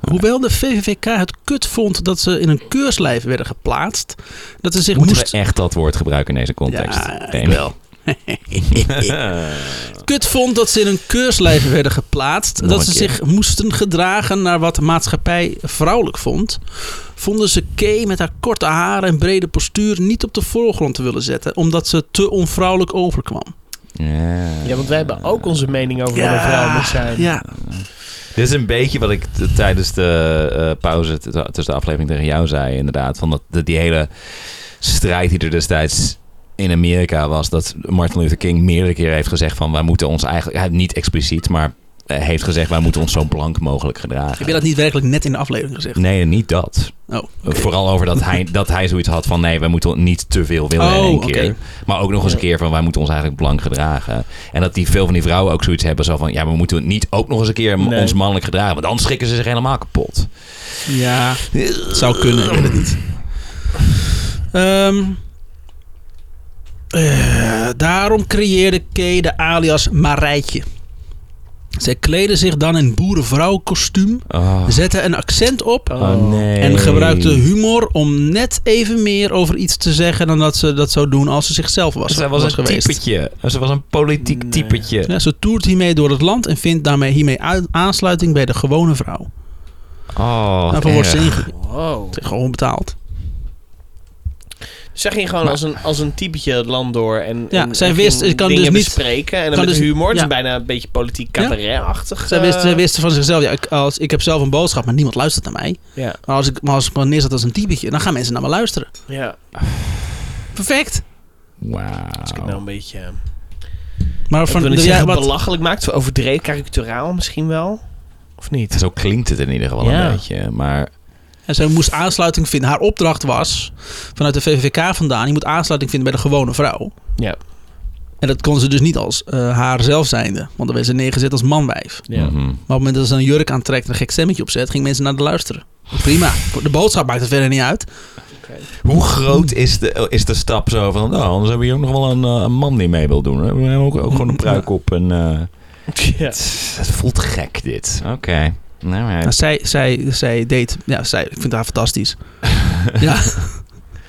Hoewel de VVVK het kut vond dat ze in een keurslijf werden geplaatst, dat ze zich Moeten moest... we echt dat woord gebruiken in deze context? Ja, wel. [laughs] Kut vond dat ze in een keurslijf werden geplaatst. Nog dat ze keer. zich moesten gedragen naar wat de maatschappij vrouwelijk vond. Vonden ze Kay met haar korte haren en brede postuur niet op de voorgrond te willen zetten. Omdat ze te onvrouwelijk overkwam. Ja. Ja, want wij hebben ook onze mening over wat een vrouw moet zijn. Ja, Dit is een beetje wat ik tijdens de eh, pauze tussen de aflevering tegen jou zei, inderdaad. Van dat, dat die hele strijd die er destijds in Amerika was, dat Martin Luther King meerdere keren heeft gezegd van wij moeten ons eigenlijk, hij niet expliciet, maar eh, heeft gezegd wij moeten ons zo blank mogelijk gedragen. heb je dat niet werkelijk net in de aflevering gezegd? Nee, niet dat. Oh, oké. Vooral over dat hij, dat hij zoiets had van nee, wij moeten niet te veel willen in Oh, één keer. Maar ook nog eens een keer van wij moeten ons eigenlijk blank gedragen. En dat die veel van die vrouwen ook zoiets hebben zo van ja, we moeten niet ook nog eens een keer Nee. ons mannelijk gedragen. Want dan schrikken ze zich helemaal kapot. Ja, het zou kunnen, ik weet het niet. Ehm, eh, daarom creëerde Kay de alias Marijtje. Zij kleedde zich dan in boerenvrouwkostuum, Oh, zette een accent op oh, nee. en gebruikte humor om net even meer over iets te zeggen dan dat ze dat zou doen als ze zichzelf was, Zij was, een geweest. typetje. Ze was een politiek Nee. typetje. Ja, ze toert hiermee door het land en vindt daarmee hiermee uit- aansluiting bij de gewone vrouw. Oh, Daarvoor wordt ze erg. inge- Wow. gewoon betaald. Zeg je gewoon Maar- als, een, als een typetje het land door en, Ja, en, zij en wist- ik kan dingen dus niet- bespreken en dan met dus- humor. Het ja. is bijna een beetje politiek cabaret-achtig. Zij eh, wist, zij wist van zichzelf, ja, ik, als, ik heb zelf een boodschap, maar niemand luistert naar mij. Ja, Maar als ik, maar als ik me neerzet als een typetje, dan gaan mensen naar me luisteren. ja. Perfect. Wauw. Als ik nou een beetje... Maar Van, van, wil niet de- ja, zeggen wat, belachelijk maakt, overdreven, karikaturaal misschien wel. Of niet? Zo klinkt het in ieder geval Ja. een beetje. Maar en zij moest aansluiting vinden. Haar opdracht was, vanuit de VVK vandaan, je moet aansluiting vinden bij de gewone vrouw. Ja. En dat kon ze dus niet als eh, haar zelf zijnde. Want dan werd ze neergezet als manwijf. Ja. mhm. Maar op het moment dat ze een jurk aantrekt en een gek stemmetje opzet, gingen mensen naar de luisteren. Prima. De boodschap maakt het verder niet uit. Hoe groot is de, is de stap zo van, nou, anders hebben we hier ook nog wel een, eh, een man die mee wil doen. hè? We hebben ook, ook gewoon een pruik op en... eh, [laughs] Ja. het, het voelt gek dit. Oké. Nou, maar- Nou, zij, zij, zij deed, ja, zij, ik vind haar fantastisch. [laughs] ja,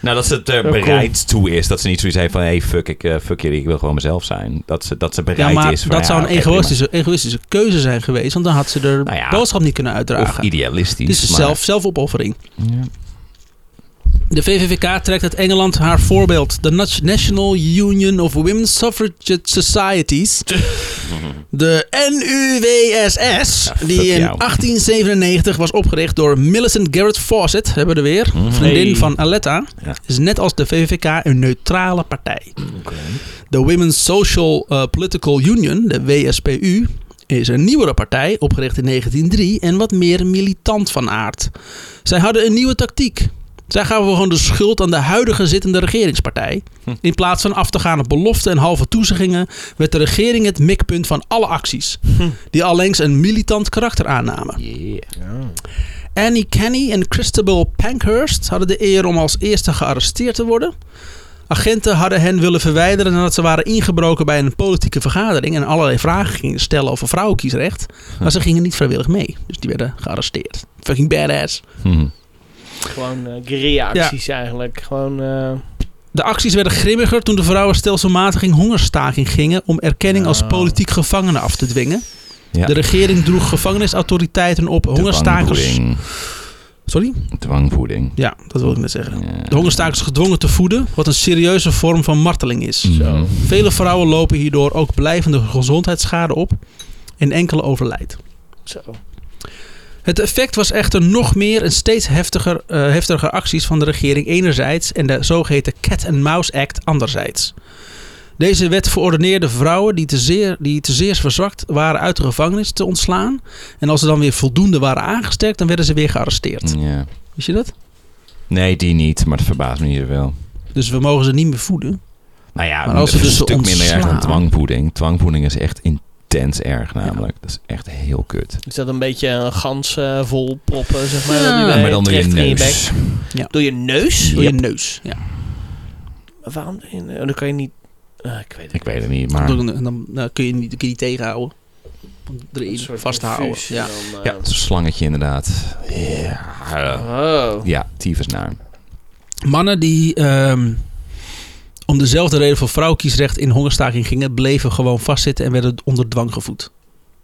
nou, dat ze er Ja, bereid toe is. Dat ze niet zoiets heeft van, hey, fuck, ik, eh, fuck jullie, ik wil gewoon mezelf zijn. Dat ze, dat ze ja bereid maar is. van, dat ja, zou een prima. egoïstische, egoïstische keuze zijn geweest. Want dan had ze de Nou ja. boodschap niet kunnen Of uitdragen. idealistisch. Het is maar- zelf, zelfopoffering. Ja. De VVVK trekt uit Engeland haar voorbeeld. De Nat- National Union of Women's Suffragette Societies. [laughs] De NUWSS. Die in jou. 1897 was opgericht door Millicent Garrett Fawcett. Hebben we er weer. Mhm. Vriendin van Aletta. Is net als de VVVK een neutrale partij. De Women's Social uh, Political Union, de WSPU, is een nieuwere partij, opgericht in 1903 en wat meer militant van aard. Zij hadden een nieuwe tactiek. Zij gaven gewoon de schuld aan de huidige zittende regeringspartij. Hm. In plaats van af te gaan op beloften en halve toezeggingen, werd de regering het mikpunt van alle acties, Hm. die allengs een militant karakter aannamen. Yeah. Annie Kenny en Christabel Pankhurst hadden de eer om als eerste gearresteerd te worden. Agenten hadden hen willen verwijderen nadat ze waren ingebroken bij een politieke vergadering en allerlei vragen gingen stellen over vrouwenkiesrecht. Maar ze gingen niet vrijwillig mee, dus die werden gearresteerd. Fucking badass. Hm. Gewoon guerrilla-acties eigenlijk. Gewoon... eh, De acties werden grimmiger toen de vrouwen stelselmatig in hongerstaking gingen om erkenning als politiek gevangenen af te dwingen. Ja. De regering droeg gevangenisautoriteiten op hongerstakers. Dwangvoeding. Sorry? Dwangvoeding. Ja, dat wil ik net zeggen. Ja. De hongerstakers gedwongen te voeden, wat een serieuze vorm van marteling is. Mhm. Vele vrouwen lopen hierdoor ook blijvende gezondheidsschade op en enkele overlijdt. zo. Het effect was echter nog meer en steeds heftiger, eh, heftiger acties van de regering enerzijds en de zogeheten Cat-and-Mouse Act anderzijds. Deze wet verordeneerde vrouwen die te, zeer, die te zeer verzwakt waren uit de gevangenis te ontslaan. En als ze dan weer voldoende waren aangesterkt, dan werden ze weer gearresteerd. Ja. Wist je dat? Nee, die niet, maar het verbaast me niet zoveel. Dus we mogen ze niet meer voeden. Nou ja, Maar als ze een dus stuk minder erg dan ontslaan- dwangvoeding. Dwangvoeding is echt intens erg namelijk. Dat is echt heel kut. Is dat een beetje een gans eh, vol proppen, zeg maar? Ja, Ja, maar dan door je neus. bek? Door je neus? Door je neus. Ja. Maar Waarom? je oh, dan kan je niet... eh, ik weet het Ik weet het niet, maar... En dan nou, kun je niet, kun je niet tegenhouden. Erin vasthouden. infuus Ja. dan, eh, Ja, het is een slangetje inderdaad. Ja, Oh. ja tyfus naar. Mannen die ehm, om dezelfde reden voor vrouwenkiesrecht in hongerstaking gingen, bleven gewoon vastzitten en werden onder dwang gevoed.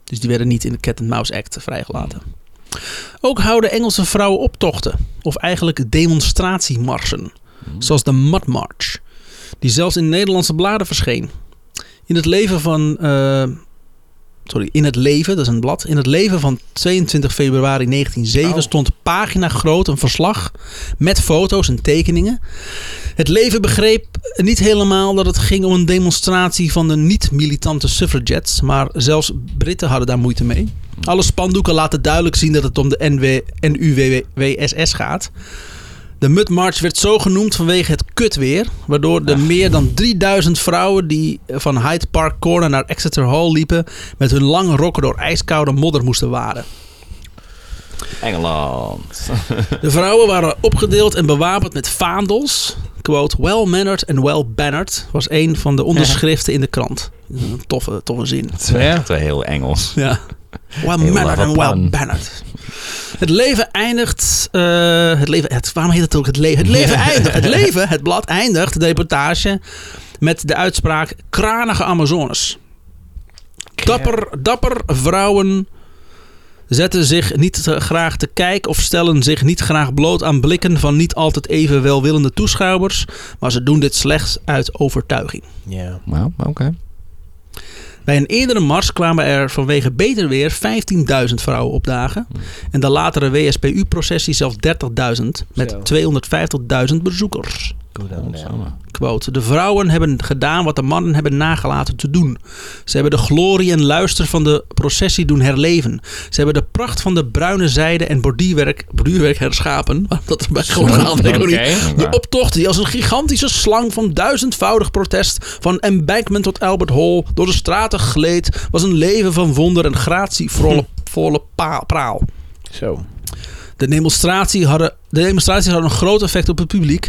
Dus die werden niet in de Cat and Mouse Act vrijgelaten. Ook houden Engelse vrouwen optochten, of eigenlijk demonstratiemarsen, zoals de Mud March, die zelfs in Nederlandse bladen verscheen. In het leven van. eh, sorry, in het leven, dat is een blad. In het leven van 22 februari 1907 Oh. stond pagina groot een verslag met foto's en tekeningen. Het leven begreep niet helemaal dat het ging om een demonstratie van de niet-militante suffragettes, maar zelfs Britten hadden daar moeite mee. Alle spandoeken laten duidelijk zien dat het om de NW, NUWWSS gaat. De Mud March werd zo genoemd vanwege het kutweer, waardoor de meer dan 3000 vrouwen die van Hyde Park Corner naar Exeter Hall liepen met hun lange rokken door ijskoude modder moesten waden. Engeland. [laughs] De vrouwen waren opgedeeld en bewapend met vaandels. Quote, well-mannered and well-bannered was een van de onderschriften in de krant. Een toffe, toffe zin. Het is echt heel Engels. Ja. Well done. well-bannered. Het leven eindigt... eh, het leven, het, waarom heet het ook het leven? Het leven [laughs] eindigt. Het leven, het blad eindigt, de reportage, met de uitspraak kranige Amazones. Dapper, dapper vrouwen zetten zich niet te graag te kijk of stellen zich niet graag bloot aan blikken van niet altijd even welwillende toeschouwers, maar ze doen dit slechts uit overtuiging. Ja. Nou, oké. Bij een eerdere mars kwamen er vanwege beter weer 15.000 vrouwen opdagen. En de latere WSPU-processie zelfs 30.000 met Zo. 250.000 bezoekers. Aan Godsamme. Quote, de vrouwen hebben gedaan wat de mannen hebben nagelaten te doen. Ze hebben de glorie en luister van de processie doen herleven. Ze hebben de pracht van de bruine zijde en borduurwerk, borduurwerk herschapen. [laughs] Dat is bij gewoon niet. De optocht die als een gigantische slang van duizendvoudig protest van Embankment tot Albert Hall door de straten gleed, was een leven van wonder en gratie volle, volle praal. Zo. De demonstratie hadden, de demonstraties hadden een groot effect op het publiek,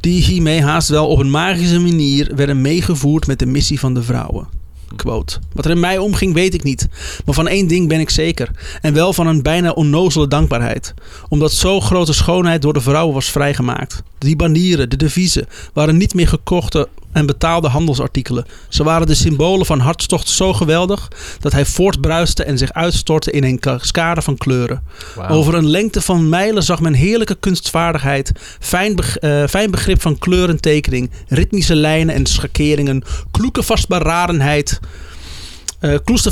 die hiermee haast wel op een magische manier werden meegevoerd met de missie van de vrouwen. Quote. Wat er in mij omging weet ik niet, maar van één ding ben ik zeker. En wel van een bijna onnozele dankbaarheid. Omdat zo grote schoonheid door de vrouwen was vrijgemaakt. Die banieren, de deviezen, waren niet meer gekochte en betaalde handelsartikelen. Ze waren de symbolen van hartstocht zo geweldig dat hij voortbruiste en zich uitstortte in een cascade van kleuren. Over een lengte van mijlen zag men heerlijke kunstvaardigheid, fijn, eh, fijn begrip van kleurentekening, ritmische lijnen en schakeringen, kloeke vastberadenheid.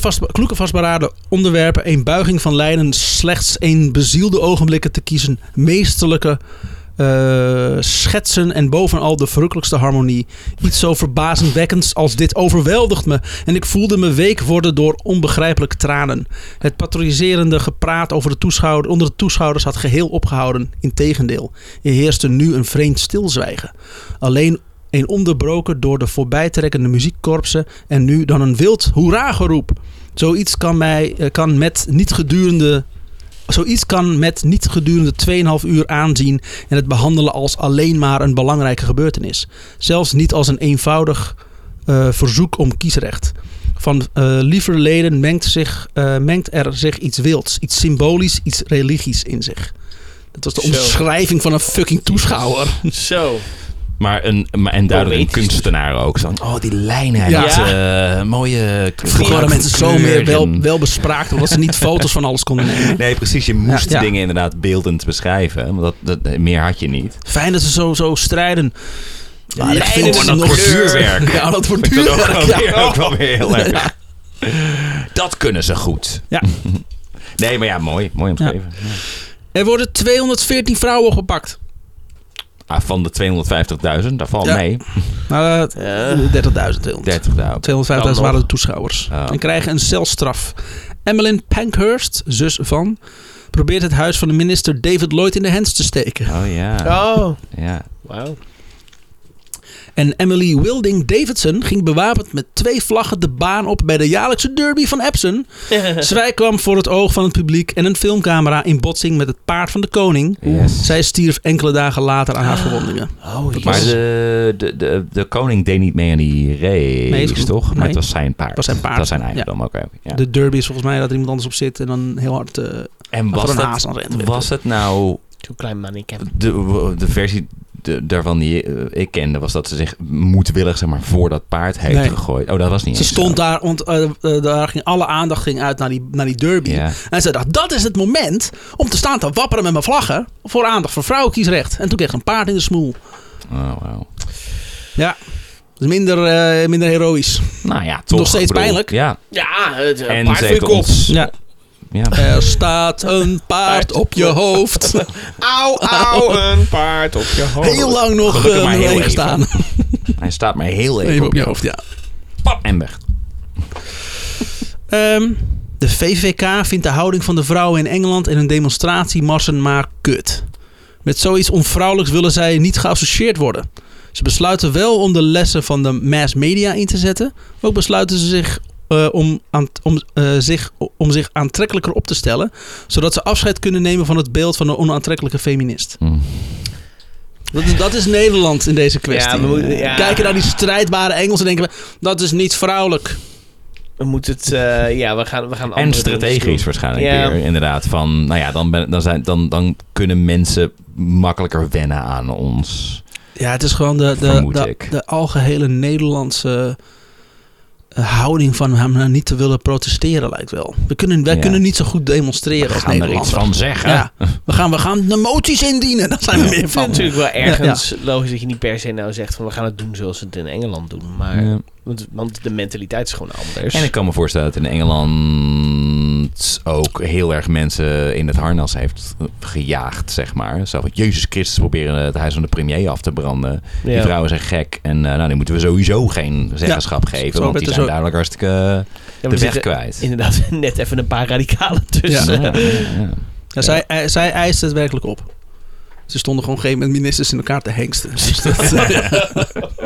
vast, kloeke vastberaden onderwerpen, een buiging van lijnen, slechts een bezielde ogenblikken te kiezen, meesterlijke eh, schetsen en bovenal de verrukkelijkste harmonie. Iets zo verbazingwekkends als dit overweldigt me en ik voelde me week worden door onbegrijpelijke tranen. Het patroniserende gepraat over de toeschouwer, onder de toeschouwers had geheel opgehouden. Integendeel, er heerste nu een vreemd stilzwijgen. Alleen een onderbroken door de voorbijtrekkende muziekkorpsen en nu dan een wild hoera-geroep. Zoiets kan, mij, eh, kan met niet gedurende... Zoiets kan met niet gedurende 2,5 uur aanzien en het behandelen als alleen maar een belangrijke gebeurtenis. Zelfs niet als een eenvoudig eh, verzoek om kiesrecht. Van eh lieverleden mengt, zich, eh, mengt er zich iets wilds, iets symbolisch, iets religiesch in zich. Dat was de Zo. omschrijving van een fucking toeschouwer. Zo. Maar een, maar, en duidelijk een Poëtisch. kunstenaar ook. Zo, oh, die lijnen. Ja. Ja. eh, mooie Vroeger waren mensen zo kleur meer wel, bespraakt omdat ze niet foto's van alles konden nemen. Nee, precies. Je moest Ja. dingen inderdaad beeldend beschrijven. Want dat, dat, meer had je niet. Fijn dat ze zo, zo strijden. Vind ze dat nog- borduurwerk. Ja, dat Vind ik dat ook wel weer, Ja. ook wel weer heel erg. Ja. Dat kunnen ze goed. Ja. Nee, maar ja, mooi. Mooi omschreven. Ja. Er worden 214 vrouwen opgepakt. Ah, van de 250.000, daar valt Ja. mee. Nou, eh, 30.000. 200. 30.000. 250.000 waren de toeschouwers. Oh. En krijgen een celstraf. Emmeline Pankhurst, zus van, probeert het huis van de minister David Lloyd in de hens te steken. Oh ja. Oh. ja. Wauw. En Emily Wilding Davidson ging bewapend met twee vlaggen de baan op bij de jaarlijkse derby van Epsom. [laughs] Zij kwam voor het oog van het publiek en een filmcamera in botsing met het paard van de koning. Yes. Zij stierf enkele dagen later aan haar verwondingen. Oh, Dat Maar de, de, de, de koning deed niet mee aan die race, Nee, is goed. toch? Maar Nee. het was zijn paard. was zijn paard. Dat was zijn eigendom, oké. Ja. De derby is volgens mij dat er iemand anders op zit en dan heel hard eh En was een het, haas aan rent. was het nou Zo'n klein mannetje. de, de versie de, daarvan die eh, ik kende, was dat ze zich moedwillig zeg maar, voor dat paard heeft Nee. gegooid. Oh, dat was niet Ze stond zo. daar, want eh, eh, daar ging alle aandacht ging uit naar die, naar die derby. Ja. En ze dacht, dat is het moment om te staan te wapperen met mijn vlaggen voor aandacht voor vrouwenkiesrecht. En toen kreeg ze een paard in de smoel. Oh, wauw. Ja, dus minder, eh, minder heroïs. Nou ja, toch. Nog steeds bedoel, pijnlijk. Ja. Ja, het En paard voor je. Ja. Ja. Er staat een paard op je hoofd. [laughs] Auw, auw, een paard op je hoofd. Heel lang nog eh, maar even. gestaan. [laughs] Hij staat maar heel even, Even op je hoofd, ja. Pap, en weg. Ehm, de VVK vindt de houding van de vrouwen in Engeland en hun demonstratiemarsen maar kut. Met zoiets onvrouwelijks willen zij niet geassocieerd worden. Ze besluiten wel om de lessen van de mass media in te zetten. Ook besluiten ze zich, eh, om, aan, om, eh, zich, om zich aantrekkelijker op te stellen. Zodat ze afscheid kunnen nemen van het beeld van de onaantrekkelijke feminist. Hm. Dat is, dat is Nederland in deze kwestie. Ja, we moeten- ja. Kijken naar die strijdbare Engelsen en denken we, dat is niet vrouwelijk. We moeten het, eh, ja, we gaan, we gaan En andere strategisch waarschijnlijk Ja. weer. Inderdaad, van, nou ja, dan, ben, dan, zijn, dan, dan kunnen mensen makkelijker wennen aan ons. Ja, het is gewoon de, de, de, algehele Nederlandse houding van hem naar niet te willen protesteren, lijkt wel. We kunnen, wij Ja. kunnen niet zo goed demonstreren We als gaan er iets van zeggen. Ja, we gaan, we gaan de moties indienen. Daar zijn we meer Het is van. natuurlijk wel ergens logisch dat je niet per se nou zegt van we gaan het doen zoals ze het in Engeland doen. Maar, Ja. Want, want de mentaliteit is gewoon anders. En ik kan me voorstellen dat in Engeland ook heel erg mensen in het harnas heeft gejaagd, zeg maar. Zo van, Jezus Christus proberen het huis van de premier af te branden. Die Ja. vrouwen zijn gek en eh, nou, die moeten we sowieso geen zeggenschap geven. zo Want die er zijn zo- duidelijk hartstikke Ja, de we weg kwijt. Inderdaad, [laughs] net even een paar radicalen tussen. Ja, ja, ja. Ja, zij, eh, zij eisten het werkelijk op. Ze stonden gewoon op een gegeven moment ministers in elkaar te hengsten. [laughs] Dus dat, [laughs]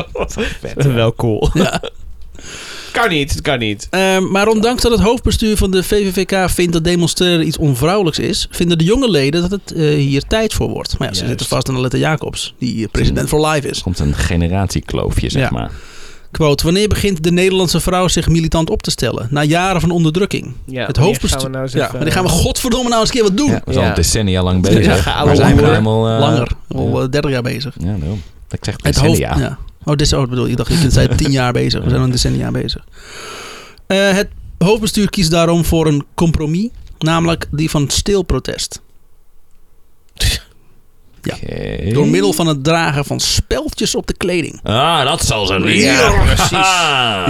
Wel cool. [laughs] Kan niet, het kan niet. Ehm, maar ondanks dat het hoofdbestuur van de VVVK vindt dat demonstreren iets onvrouwelijks is, vinden de jonge leden dat het eh, hier tijd voor wordt. Maar ja, ze zitten vast aan Aletta Jacobs, die eh, president voor life is. Er komt een generatiekloofje, zeg Ja. maar. Quote, wanneer begint de Nederlandse vrouw zich militant op te stellen? Na jaren van onderdrukking. Ja, het hoofdbestuur. gaan we nou eens ja, even- maar die gaan we godverdomme nou eens een keer wat doen. Ja, we zijn Ja. al decennia lang bezig. Ja, zijn we nou langer. helemaal... eh, Langer, al eh, 30 jaar bezig. Ja, daarom. Ik zeg Het hoofd, decennia. ja. Oh, dit is, bedoel, ik dacht, je zei 10 jaar bezig. We zijn al een decennia bezig. Eh, het hoofdbestuur kiest daarom voor een compromis, namelijk die van stil protest. Ja. Door middel van het dragen van speldjes op de kleding. Ah, dat zal zo niet. Ja, precies.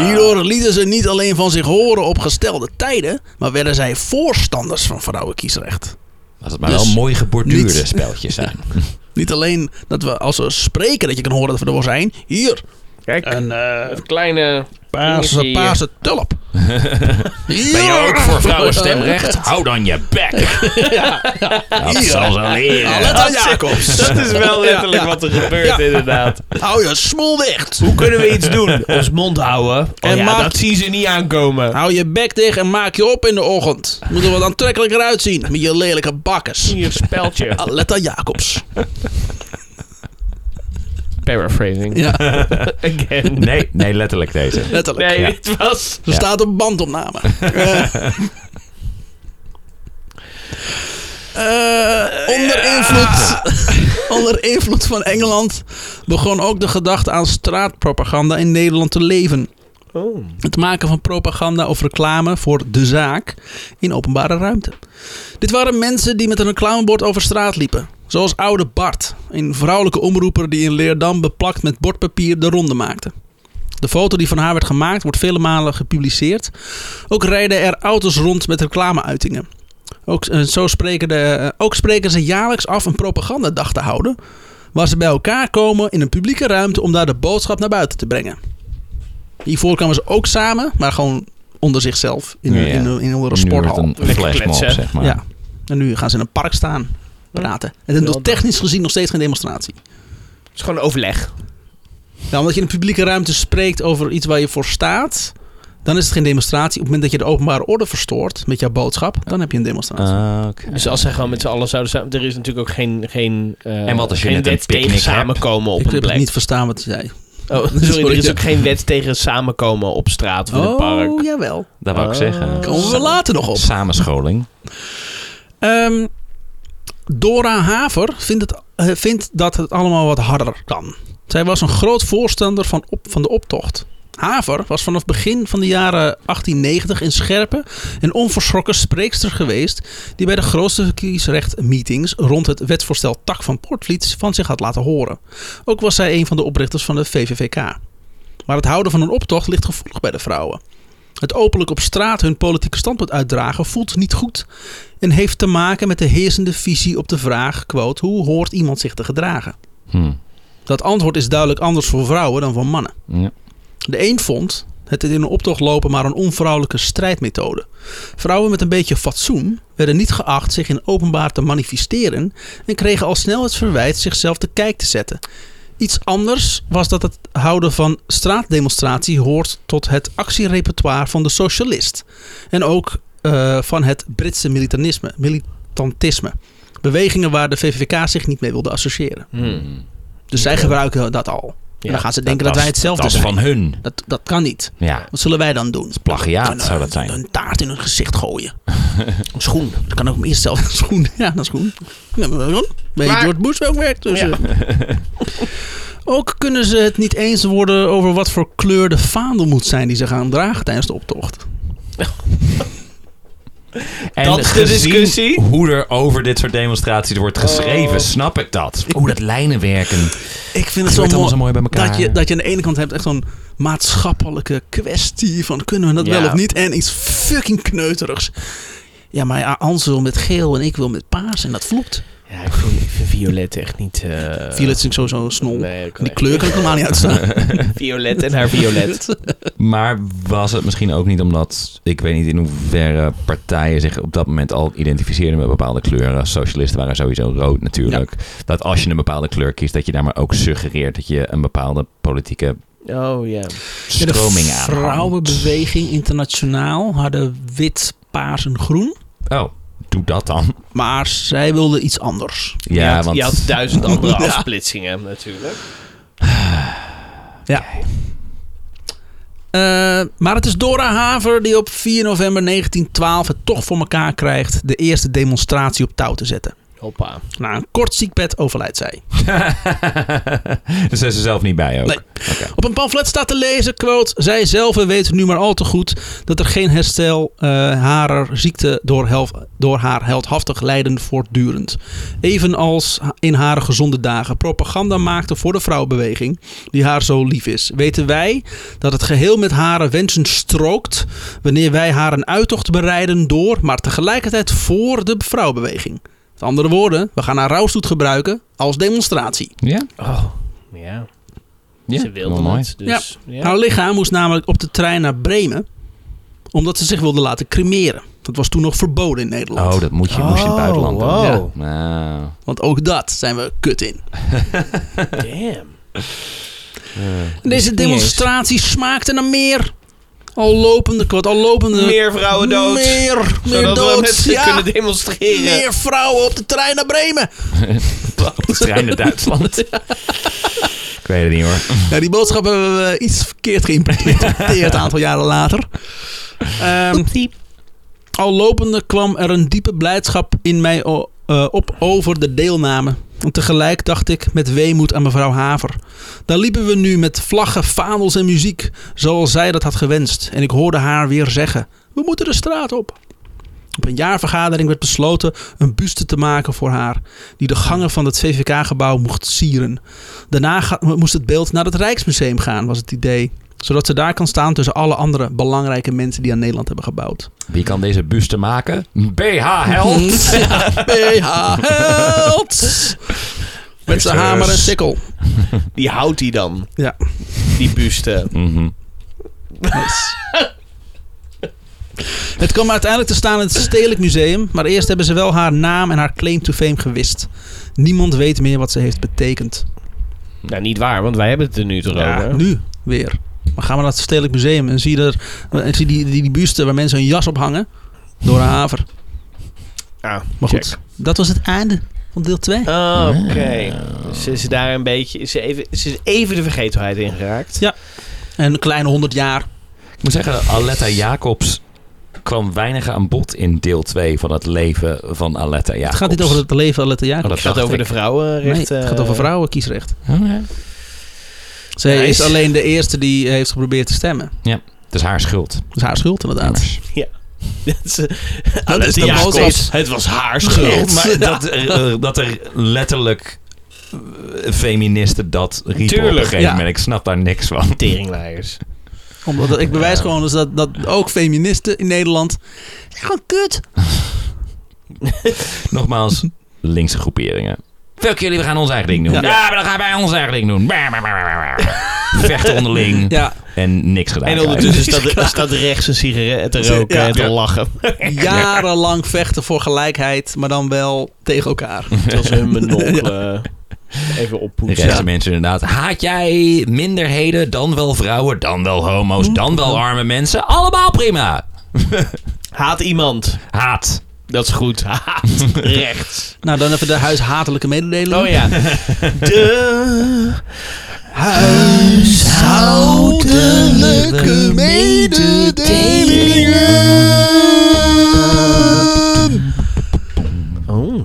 Hierdoor lieten ze niet alleen van zich horen op gestelde tijden, maar werden zij voorstanders van vrouwenkiesrecht. Als het maar Dus wel mooi geborduurde niet- speltjes zijn. [laughs] Niet alleen dat we als we spreken dat je kan horen dat we er wel zijn. Hier, Kijk, een eh een kleine paarse, paarse tulp. [laughs] Ben je ook voor vrouwenstemrecht? Hou dan je bek. [laughs] Dat Hier. zal zo leren. Aletta Jacobs. Dat is wel letterlijk Ja, ja. wat er gebeurt, Ja. inderdaad. Hou je smoel dicht. Hoe kunnen we iets doen? Ons mond houden. Oh En ja, maak- dat zien ze niet aankomen. Hou je bek dicht en maak je op in de ochtend. Moet er wat aantrekkelijker uitzien met je lelijke bakkes. Hier, speldje. Aletta Jacobs. Paraphrasing. Ja, [laughs] Again. Nee, nee, letterlijk deze. letterlijk. Nee, Ja. dit was... Er staat een bandopname. [laughs] Eh. Eh, onder, invloed, [laughs] onder invloed van Engeland begon ook de gedachte aan straatpropaganda in Nederland te leven. Oh. Het maken van propaganda of reclame voor de zaak in openbare ruimte. Dit waren mensen die met een reclamebord over straat liepen. Zoals oude Bart, een vrouwelijke omroeper die in Leerdam beplakt met bordpapier de ronde maakte. De foto die van haar werd gemaakt wordt vele malen gepubliceerd. Ook rijden er auto's rond met reclameuitingen. Ook, eh, zo spreken de, eh, ook spreken ze jaarlijks af een propagandadag te houden. Waar ze bij elkaar komen in een publieke ruimte om daar de boodschap naar buiten te brengen. Hiervoor kwamen ze ook samen, maar gewoon onder zichzelf. In, Ja, een- ja. in, een- in een sporthal. een flashmob, kletsen. zeg maar. Ja. En nu gaan ze in een park staan, praten. En het is technisch gezien nog steeds geen demonstratie. Het is gewoon overleg. Ja, omdat je in een publieke ruimte spreekt over iets waar je voor staat, dan is het geen demonstratie. Op het moment dat je de openbare orde verstoort met jouw boodschap, dan heb je een demonstratie. Ah, oké. Dus als zij gewoon met z'n allen zouden zijn... Er is natuurlijk ook geen... geen eh, En wat als je geen net een wet tegen picknick hebt? samenkomen op ik een heb plek. niet verstaan wat je zei. Oh, sorry, [laughs] Sorry, er is ja. ook geen wet tegen samenkomen op straat of in een park. Oh, jawel. Dat wou ik Ah. zeggen. Komen we later nog op. Samenscholing. Ehm, Dora Haver vindt, het, eh, vindt dat het allemaal wat harder kan. Zij was een groot voorstander van, van de optocht. Haver was vanaf begin van de jaren 1890 een scherpe en onverschrokken spreekster geweest die bij de grootste kiesrechtmeetings rond het wetsvoorstel Tak van Portvliet van zich had laten horen. Ook was zij een van de oprichters van de VVVK. Maar het houden van een optocht ligt gevoelig bij de vrouwen. Het openlijk op straat hun politieke standpunt uitdragen voelt niet goed en heeft te maken met de heersende visie op de vraag, quote, hoe hoort iemand zich te gedragen? Hm. Dat antwoord is duidelijk anders voor vrouwen dan voor mannen. Ja. De een vond het in een optocht lopen maar een onvrouwelijke strijdmethode. Vrouwen met een beetje fatsoen werden niet geacht zich in openbaar te manifesteren en kregen al snel het verwijt zichzelf te kijk te zetten. Iets anders was dat het houden van straatdemonstratie hoort tot het actierepertoire van de socialist. En ook eh, van het Britse militarisme, militantisme. Bewegingen waar de VVK zich niet mee wilde associëren. Hmm. Dus zij gebruiken dat al. En dan gaan ze denken dat, wij hetzelfde Dat is zijn. van hun. Dat, dat kan niet. Ja. Wat zullen wij dan doen? plagiaat Een, zou dat zijn. Een taart in hun gezicht gooien. [laughs] een schoen. Dat kan ook eerst zelf een [laughs] schoen. Ja, een schoen. Ja, waarom? Bij Maar- George Bush ook werkt. Dus, Ja. eh. [laughs] ook kunnen ze het niet eens worden over wat voor kleur de vaandel moet zijn die ze gaan dragen tijdens de optocht. En Dat is de discussie. hoe er over dit soort demonstraties wordt geschreven, Oh. snap ik dat. Hoe dat lijnen werken. Ik vind Het zo allemaal mooi zo mooi bij elkaar. dat je, dat je aan de ene kant hebt echt zo'n maatschappelijke kwestie van kunnen we dat Ja. wel of niet. En iets fucking kneuterigs. Ja, maar ja, Hans wil met geel en ik wil met paars en dat vloekt. Ja, ik vind, ik vind Violet echt niet... eh, Violet vind ik sowieso snol. Nee, ik- Die kleur kan ik helemaal niet uitstaan. [laughs] Violet en haar Violet. [laughs] Maar was het misschien ook niet omdat, ik weet niet in hoeverre partijen zich op dat moment al identificeerden met bepaalde kleuren. Socialisten waren sowieso rood natuurlijk. Dat als je een bepaalde kleur kiest, dat je daar maar ook suggereert dat je een bepaalde politieke Oh ja. stroming de aan. vrouwenbeweging internationaal hadden wit, paars en groen. Oh, doe dat dan. Maar zij wilden iets anders. je, Ja, had, want je had duizend andere [laughs] Ja. afsplitsingen natuurlijk. Eh, maar het is Dora Haver die op 4 november 1912 het toch voor elkaar krijgt de eerste demonstratie op touw te zetten. Hoppa. Na een kort ziekbed overlijdt zij. dus [laughs] daar is ze zelf niet bij ook. Nee. Op een pamflet staat te lezen, quote... Zij zelf weet nu maar al te goed dat er geen herstel eh harer ziekte door, helf, door haar heldhaftig lijden voortdurend. Evenals in haar gezonde dagen propaganda maakte voor de vrouwenbeweging die haar zo lief is. Weten wij dat het geheel met haar wensen strookt wanneer wij haar een uittocht bereiden door, maar tegelijkertijd voor de vrouwenbeweging. Met andere woorden, we gaan haar rouwstoet gebruiken als demonstratie. Ja? Oh, ja. Ja, Ze wilde mooi. het. Dus, ja. Haar lichaam moest namelijk op de trein naar Bremen. Omdat ze zich wilde laten cremeren. Dat was toen nog verboden in Nederland. Oh, dat moet je, moest je in het Oh, buitenland doen. wow. Ja. Want ook dat zijn we kut in. [laughs] Damn. En deze demonstratie smaakte naar meer. Al lopende, wat al lopende... Meer vrouwen dood. Meer, meer Zodat we dood. Ja, kunnen demonstreren. meer vrouwen op de trein naar Bremen. [laughs] Op de trein naar Duitsland. [laughs] Ik weet het niet hoor. Ja, die boodschap hebben we iets verkeerd geïnterpreteerd [laughs] een aantal jaren later. Ehm, al lopende kwam er een diepe blijdschap in mij eh, op over de deelname. Tegelijk dacht ik met weemoed aan mevrouw Haver. Daar liepen we nu met vlaggen, vaandels en muziek, zoals zij dat had gewenst. En ik hoorde haar weer zeggen: We moeten de straat op. Op een jaarvergadering werd besloten een buste te maken voor haar, die de gangen van het VVK-gebouw mocht sieren. Daarna moest het beeld naar het Rijksmuseum gaan, was het idee. Zodat ze daar kan staan tussen alle andere belangrijke mensen die aan Nederland hebben gebouwd. Wie kan deze buste maken? BH Held. [laughs] BH Held! [laughs] Met zijn hamer en sikkel. Die houdt hij dan. Ja. Die buste. Mhm. Het kwam uiteindelijk te staan in het Stedelijk Museum. Maar eerst hebben ze wel haar naam en haar claim to fame gewist. Niemand weet meer wat ze heeft betekend. Nou, niet waar, want wij hebben het er nu toch over. nu weer. Maar gaan we naar het Stedelijk Museum en zie, er, en zie die, die, die buste waar mensen een jas op hangen. Door een haver. Ah, Maar check. goed, dat was het einde van deel 2. Oh, Oké. Dus ze is daar een beetje... Is ze, even, ze is even de vergetelheid ingeraakt. En een kleine 100 jaar. Ik moet zeggen, Aletta Jacobs kwam weinig aan bod in deel 2 van het leven van Aletta Jacobs. Het gaat niet over het leven van Aletta Jacobs. Oh, Het gaat over ik. de vrouwenrecht. nee, het gaat eh, over vrouwenkiesrecht. Oké. Ze Nice. is alleen de eerste die heeft geprobeerd te stemmen. Het is haar schuld. Dat is haar schuld inderdaad. Immers. [laughs] Dat is, is Aletta de. Het was haar schuld. maar dat, er, eh, dat er letterlijk eh, feministen dat riepen op Tuurlijk, een gegeven ja. moment. Ik snap daar niks van. Teringleiers. Omdat ik bewijs gewoon dus dat, dat ook feministen in Nederland gewoon [laughs] kut. Nogmaals, linkse groeperingen. Fuck jullie, we gaan ons eigen ding doen. Ja. Ja, maar dan gaan wij ons eigen ding doen. [laughs] Vechten onderling. Ja, En niks gedaan. En ondertussen staat, staat rechts een sigaret te roken Ja. en te Ja. lachen. [laughs] jarenlang vechten voor gelijkheid, maar dan wel tegen elkaar. [laughs] Terwijl ze hun nog eh, even De oppoetsen. rechtse mensen inderdaad. Haat jij minderheden, dan wel vrouwen, dan wel homo's, dan wel arme mensen? Allemaal prima. Haat iemand. Haat. Dat is goed. Haat. [laughs] Rechts. Nou, dan even de huishatelijke mededeling. Oh ja. [laughs] De huishoudelijke mededelingen. Oh,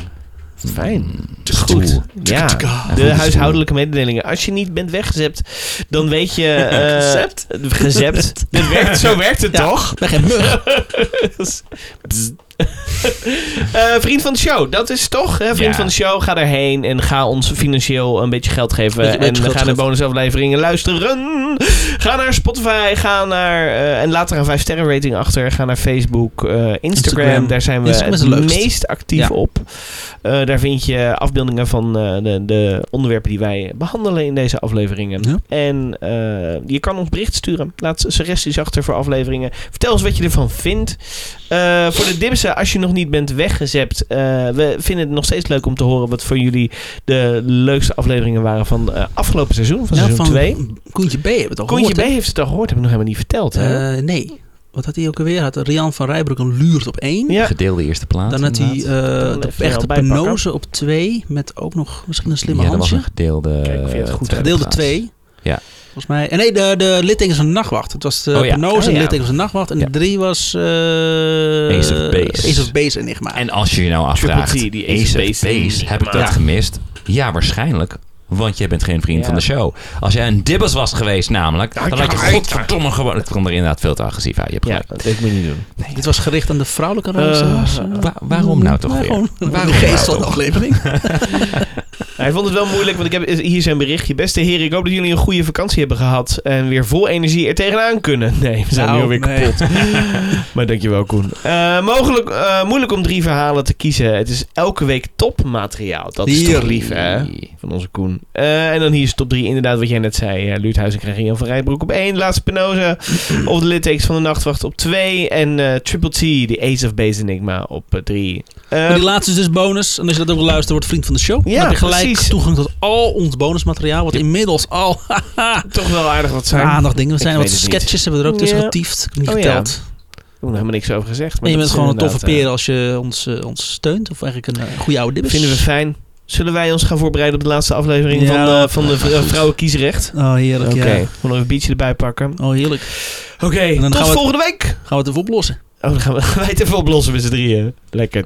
fijn. Goed. Ja, de huishoudelijke mededelingen. Als je niet bent weggezept, dan weet je... [laughs] eh, Gezept? Werkt, zo werkt het Ja, toch? Ik ben [laughs] Eh, vriend van de show, dat is toch? Hè? Vriend Ja. van de show, ga daarheen en ga ons financieel een beetje geld geven. Beetje- beetje en geld ga de bonusafleveringen luisteren. Ga naar Spotify, ga naar. eh, en laat er een 5 sterren rating achter. Ga naar Facebook, eh, Instagram. Instagram. Daar zijn we Instagram het meest actief Ja. op. Daar vind je afbeeldingen van de, de onderwerpen die wij behandelen in deze afleveringen. Ja. En je kan ons bericht sturen. Laat suggesties achter voor afleveringen. Vertel ons wat je ervan vindt. Voor de dibsen, als je nog niet bent weggezept. eh, we vinden het nog steeds leuk om te horen wat voor jullie de leukste afleveringen waren van eh, afgelopen seizoen. Van Ja, seizoen 2. Koentje B hebben we het al Koentje B gehoord. heeft het al gehoord, heb ik nog helemaal niet verteld. hè? Eh, nee. Wat had hij ook alweer? Had Rian van Rijbroek een luurt op één. ja. Gedeelde eerste plaats. Dan had hij eh, Dan de echte penose op twee. Met ook nog misschien een slimme ja, dat was handje. een gedeelde. Kijk, goed, Gedeelde twee. Volgens mij. En nee, de, de littekens van de nachtwacht. Het was de Oh ja. penose Oh en de ja. littekens van de nachtwacht. En Ja. de drie was... eh Ace of Base. Ace of Base enigma. En als je je nou afvraagt, Triple T, die Ace Ace of Base Base, heb ik dat gemist? Ja, waarschijnlijk. Want jij bent geen vriend Ja. van de show. Als jij een dibbes was geweest namelijk, dan had je godverdomme gewoon... Het kwam er inderdaad veel te agressief uit. Je hebt ja, dat moet je niet doen. Dit was gericht aan de vrouwelijke. Eh. Wa- waarom nou toch weer? Waarom de geest nou van de toch? aflevering. [laughs] Hij vond het wel moeilijk, want ik heb hier zijn berichtje. Beste heren, ik hoop dat jullie een goede vakantie hebben gehad. En weer vol energie er tegenaan kunnen. [laughs] Nee, we zijn Nou, nu alweer nee. kapot. [laughs] maar dankjewel, Koen. Eh, mogelijk, eh, moeilijk om drie verhalen te kiezen. Het is elke week topmateriaal. Dat is toch Hier. lief, hè? Van onze Koen. Eh, en dan hier is top 3, inderdaad, wat jij net zei. Uh, Luurthuizen krijg Jan van Rijbroek op 1. Laatste Penoze. of de littekens van de nachtwacht op 2. En eh, Triple T, de Ace of Base Enigma op 3. Maar die laatste is dus bonus. En als je dat ook wil luisteren, wordt vriend van de show. Ja, dan heb je gelijk precies. toegang tot al ons bonusmateriaal. Wat inmiddels al [laughs] toch wel aardig wat zijn. aandacht dingen zijn. Ik Wat niet. sketches hebben we er ook tussen Ja. getiefd. Ik heb niet Oh ja. geteld. Ik heb er helemaal niks over gezegd. maar En je bent gewoon een toffe eh, peer als je ons, eh, ons steunt. Of eigenlijk een eh, goede oude dibbes. Vinden we fijn. Zullen wij ons gaan voorbereiden op de laatste aflevering Ja. van, eh, van de v- vrouwenkiesrecht? Oh, heerlijk. Oké, Ja. we nog even een biertje erbij pakken. Oh, heerlijk. Oké, dan tot gaan we- volgende week. Gaan we het even oplossen. Oh, dan gaan we, [laughs] wij het even oplossen met z'n drieën. Lekker.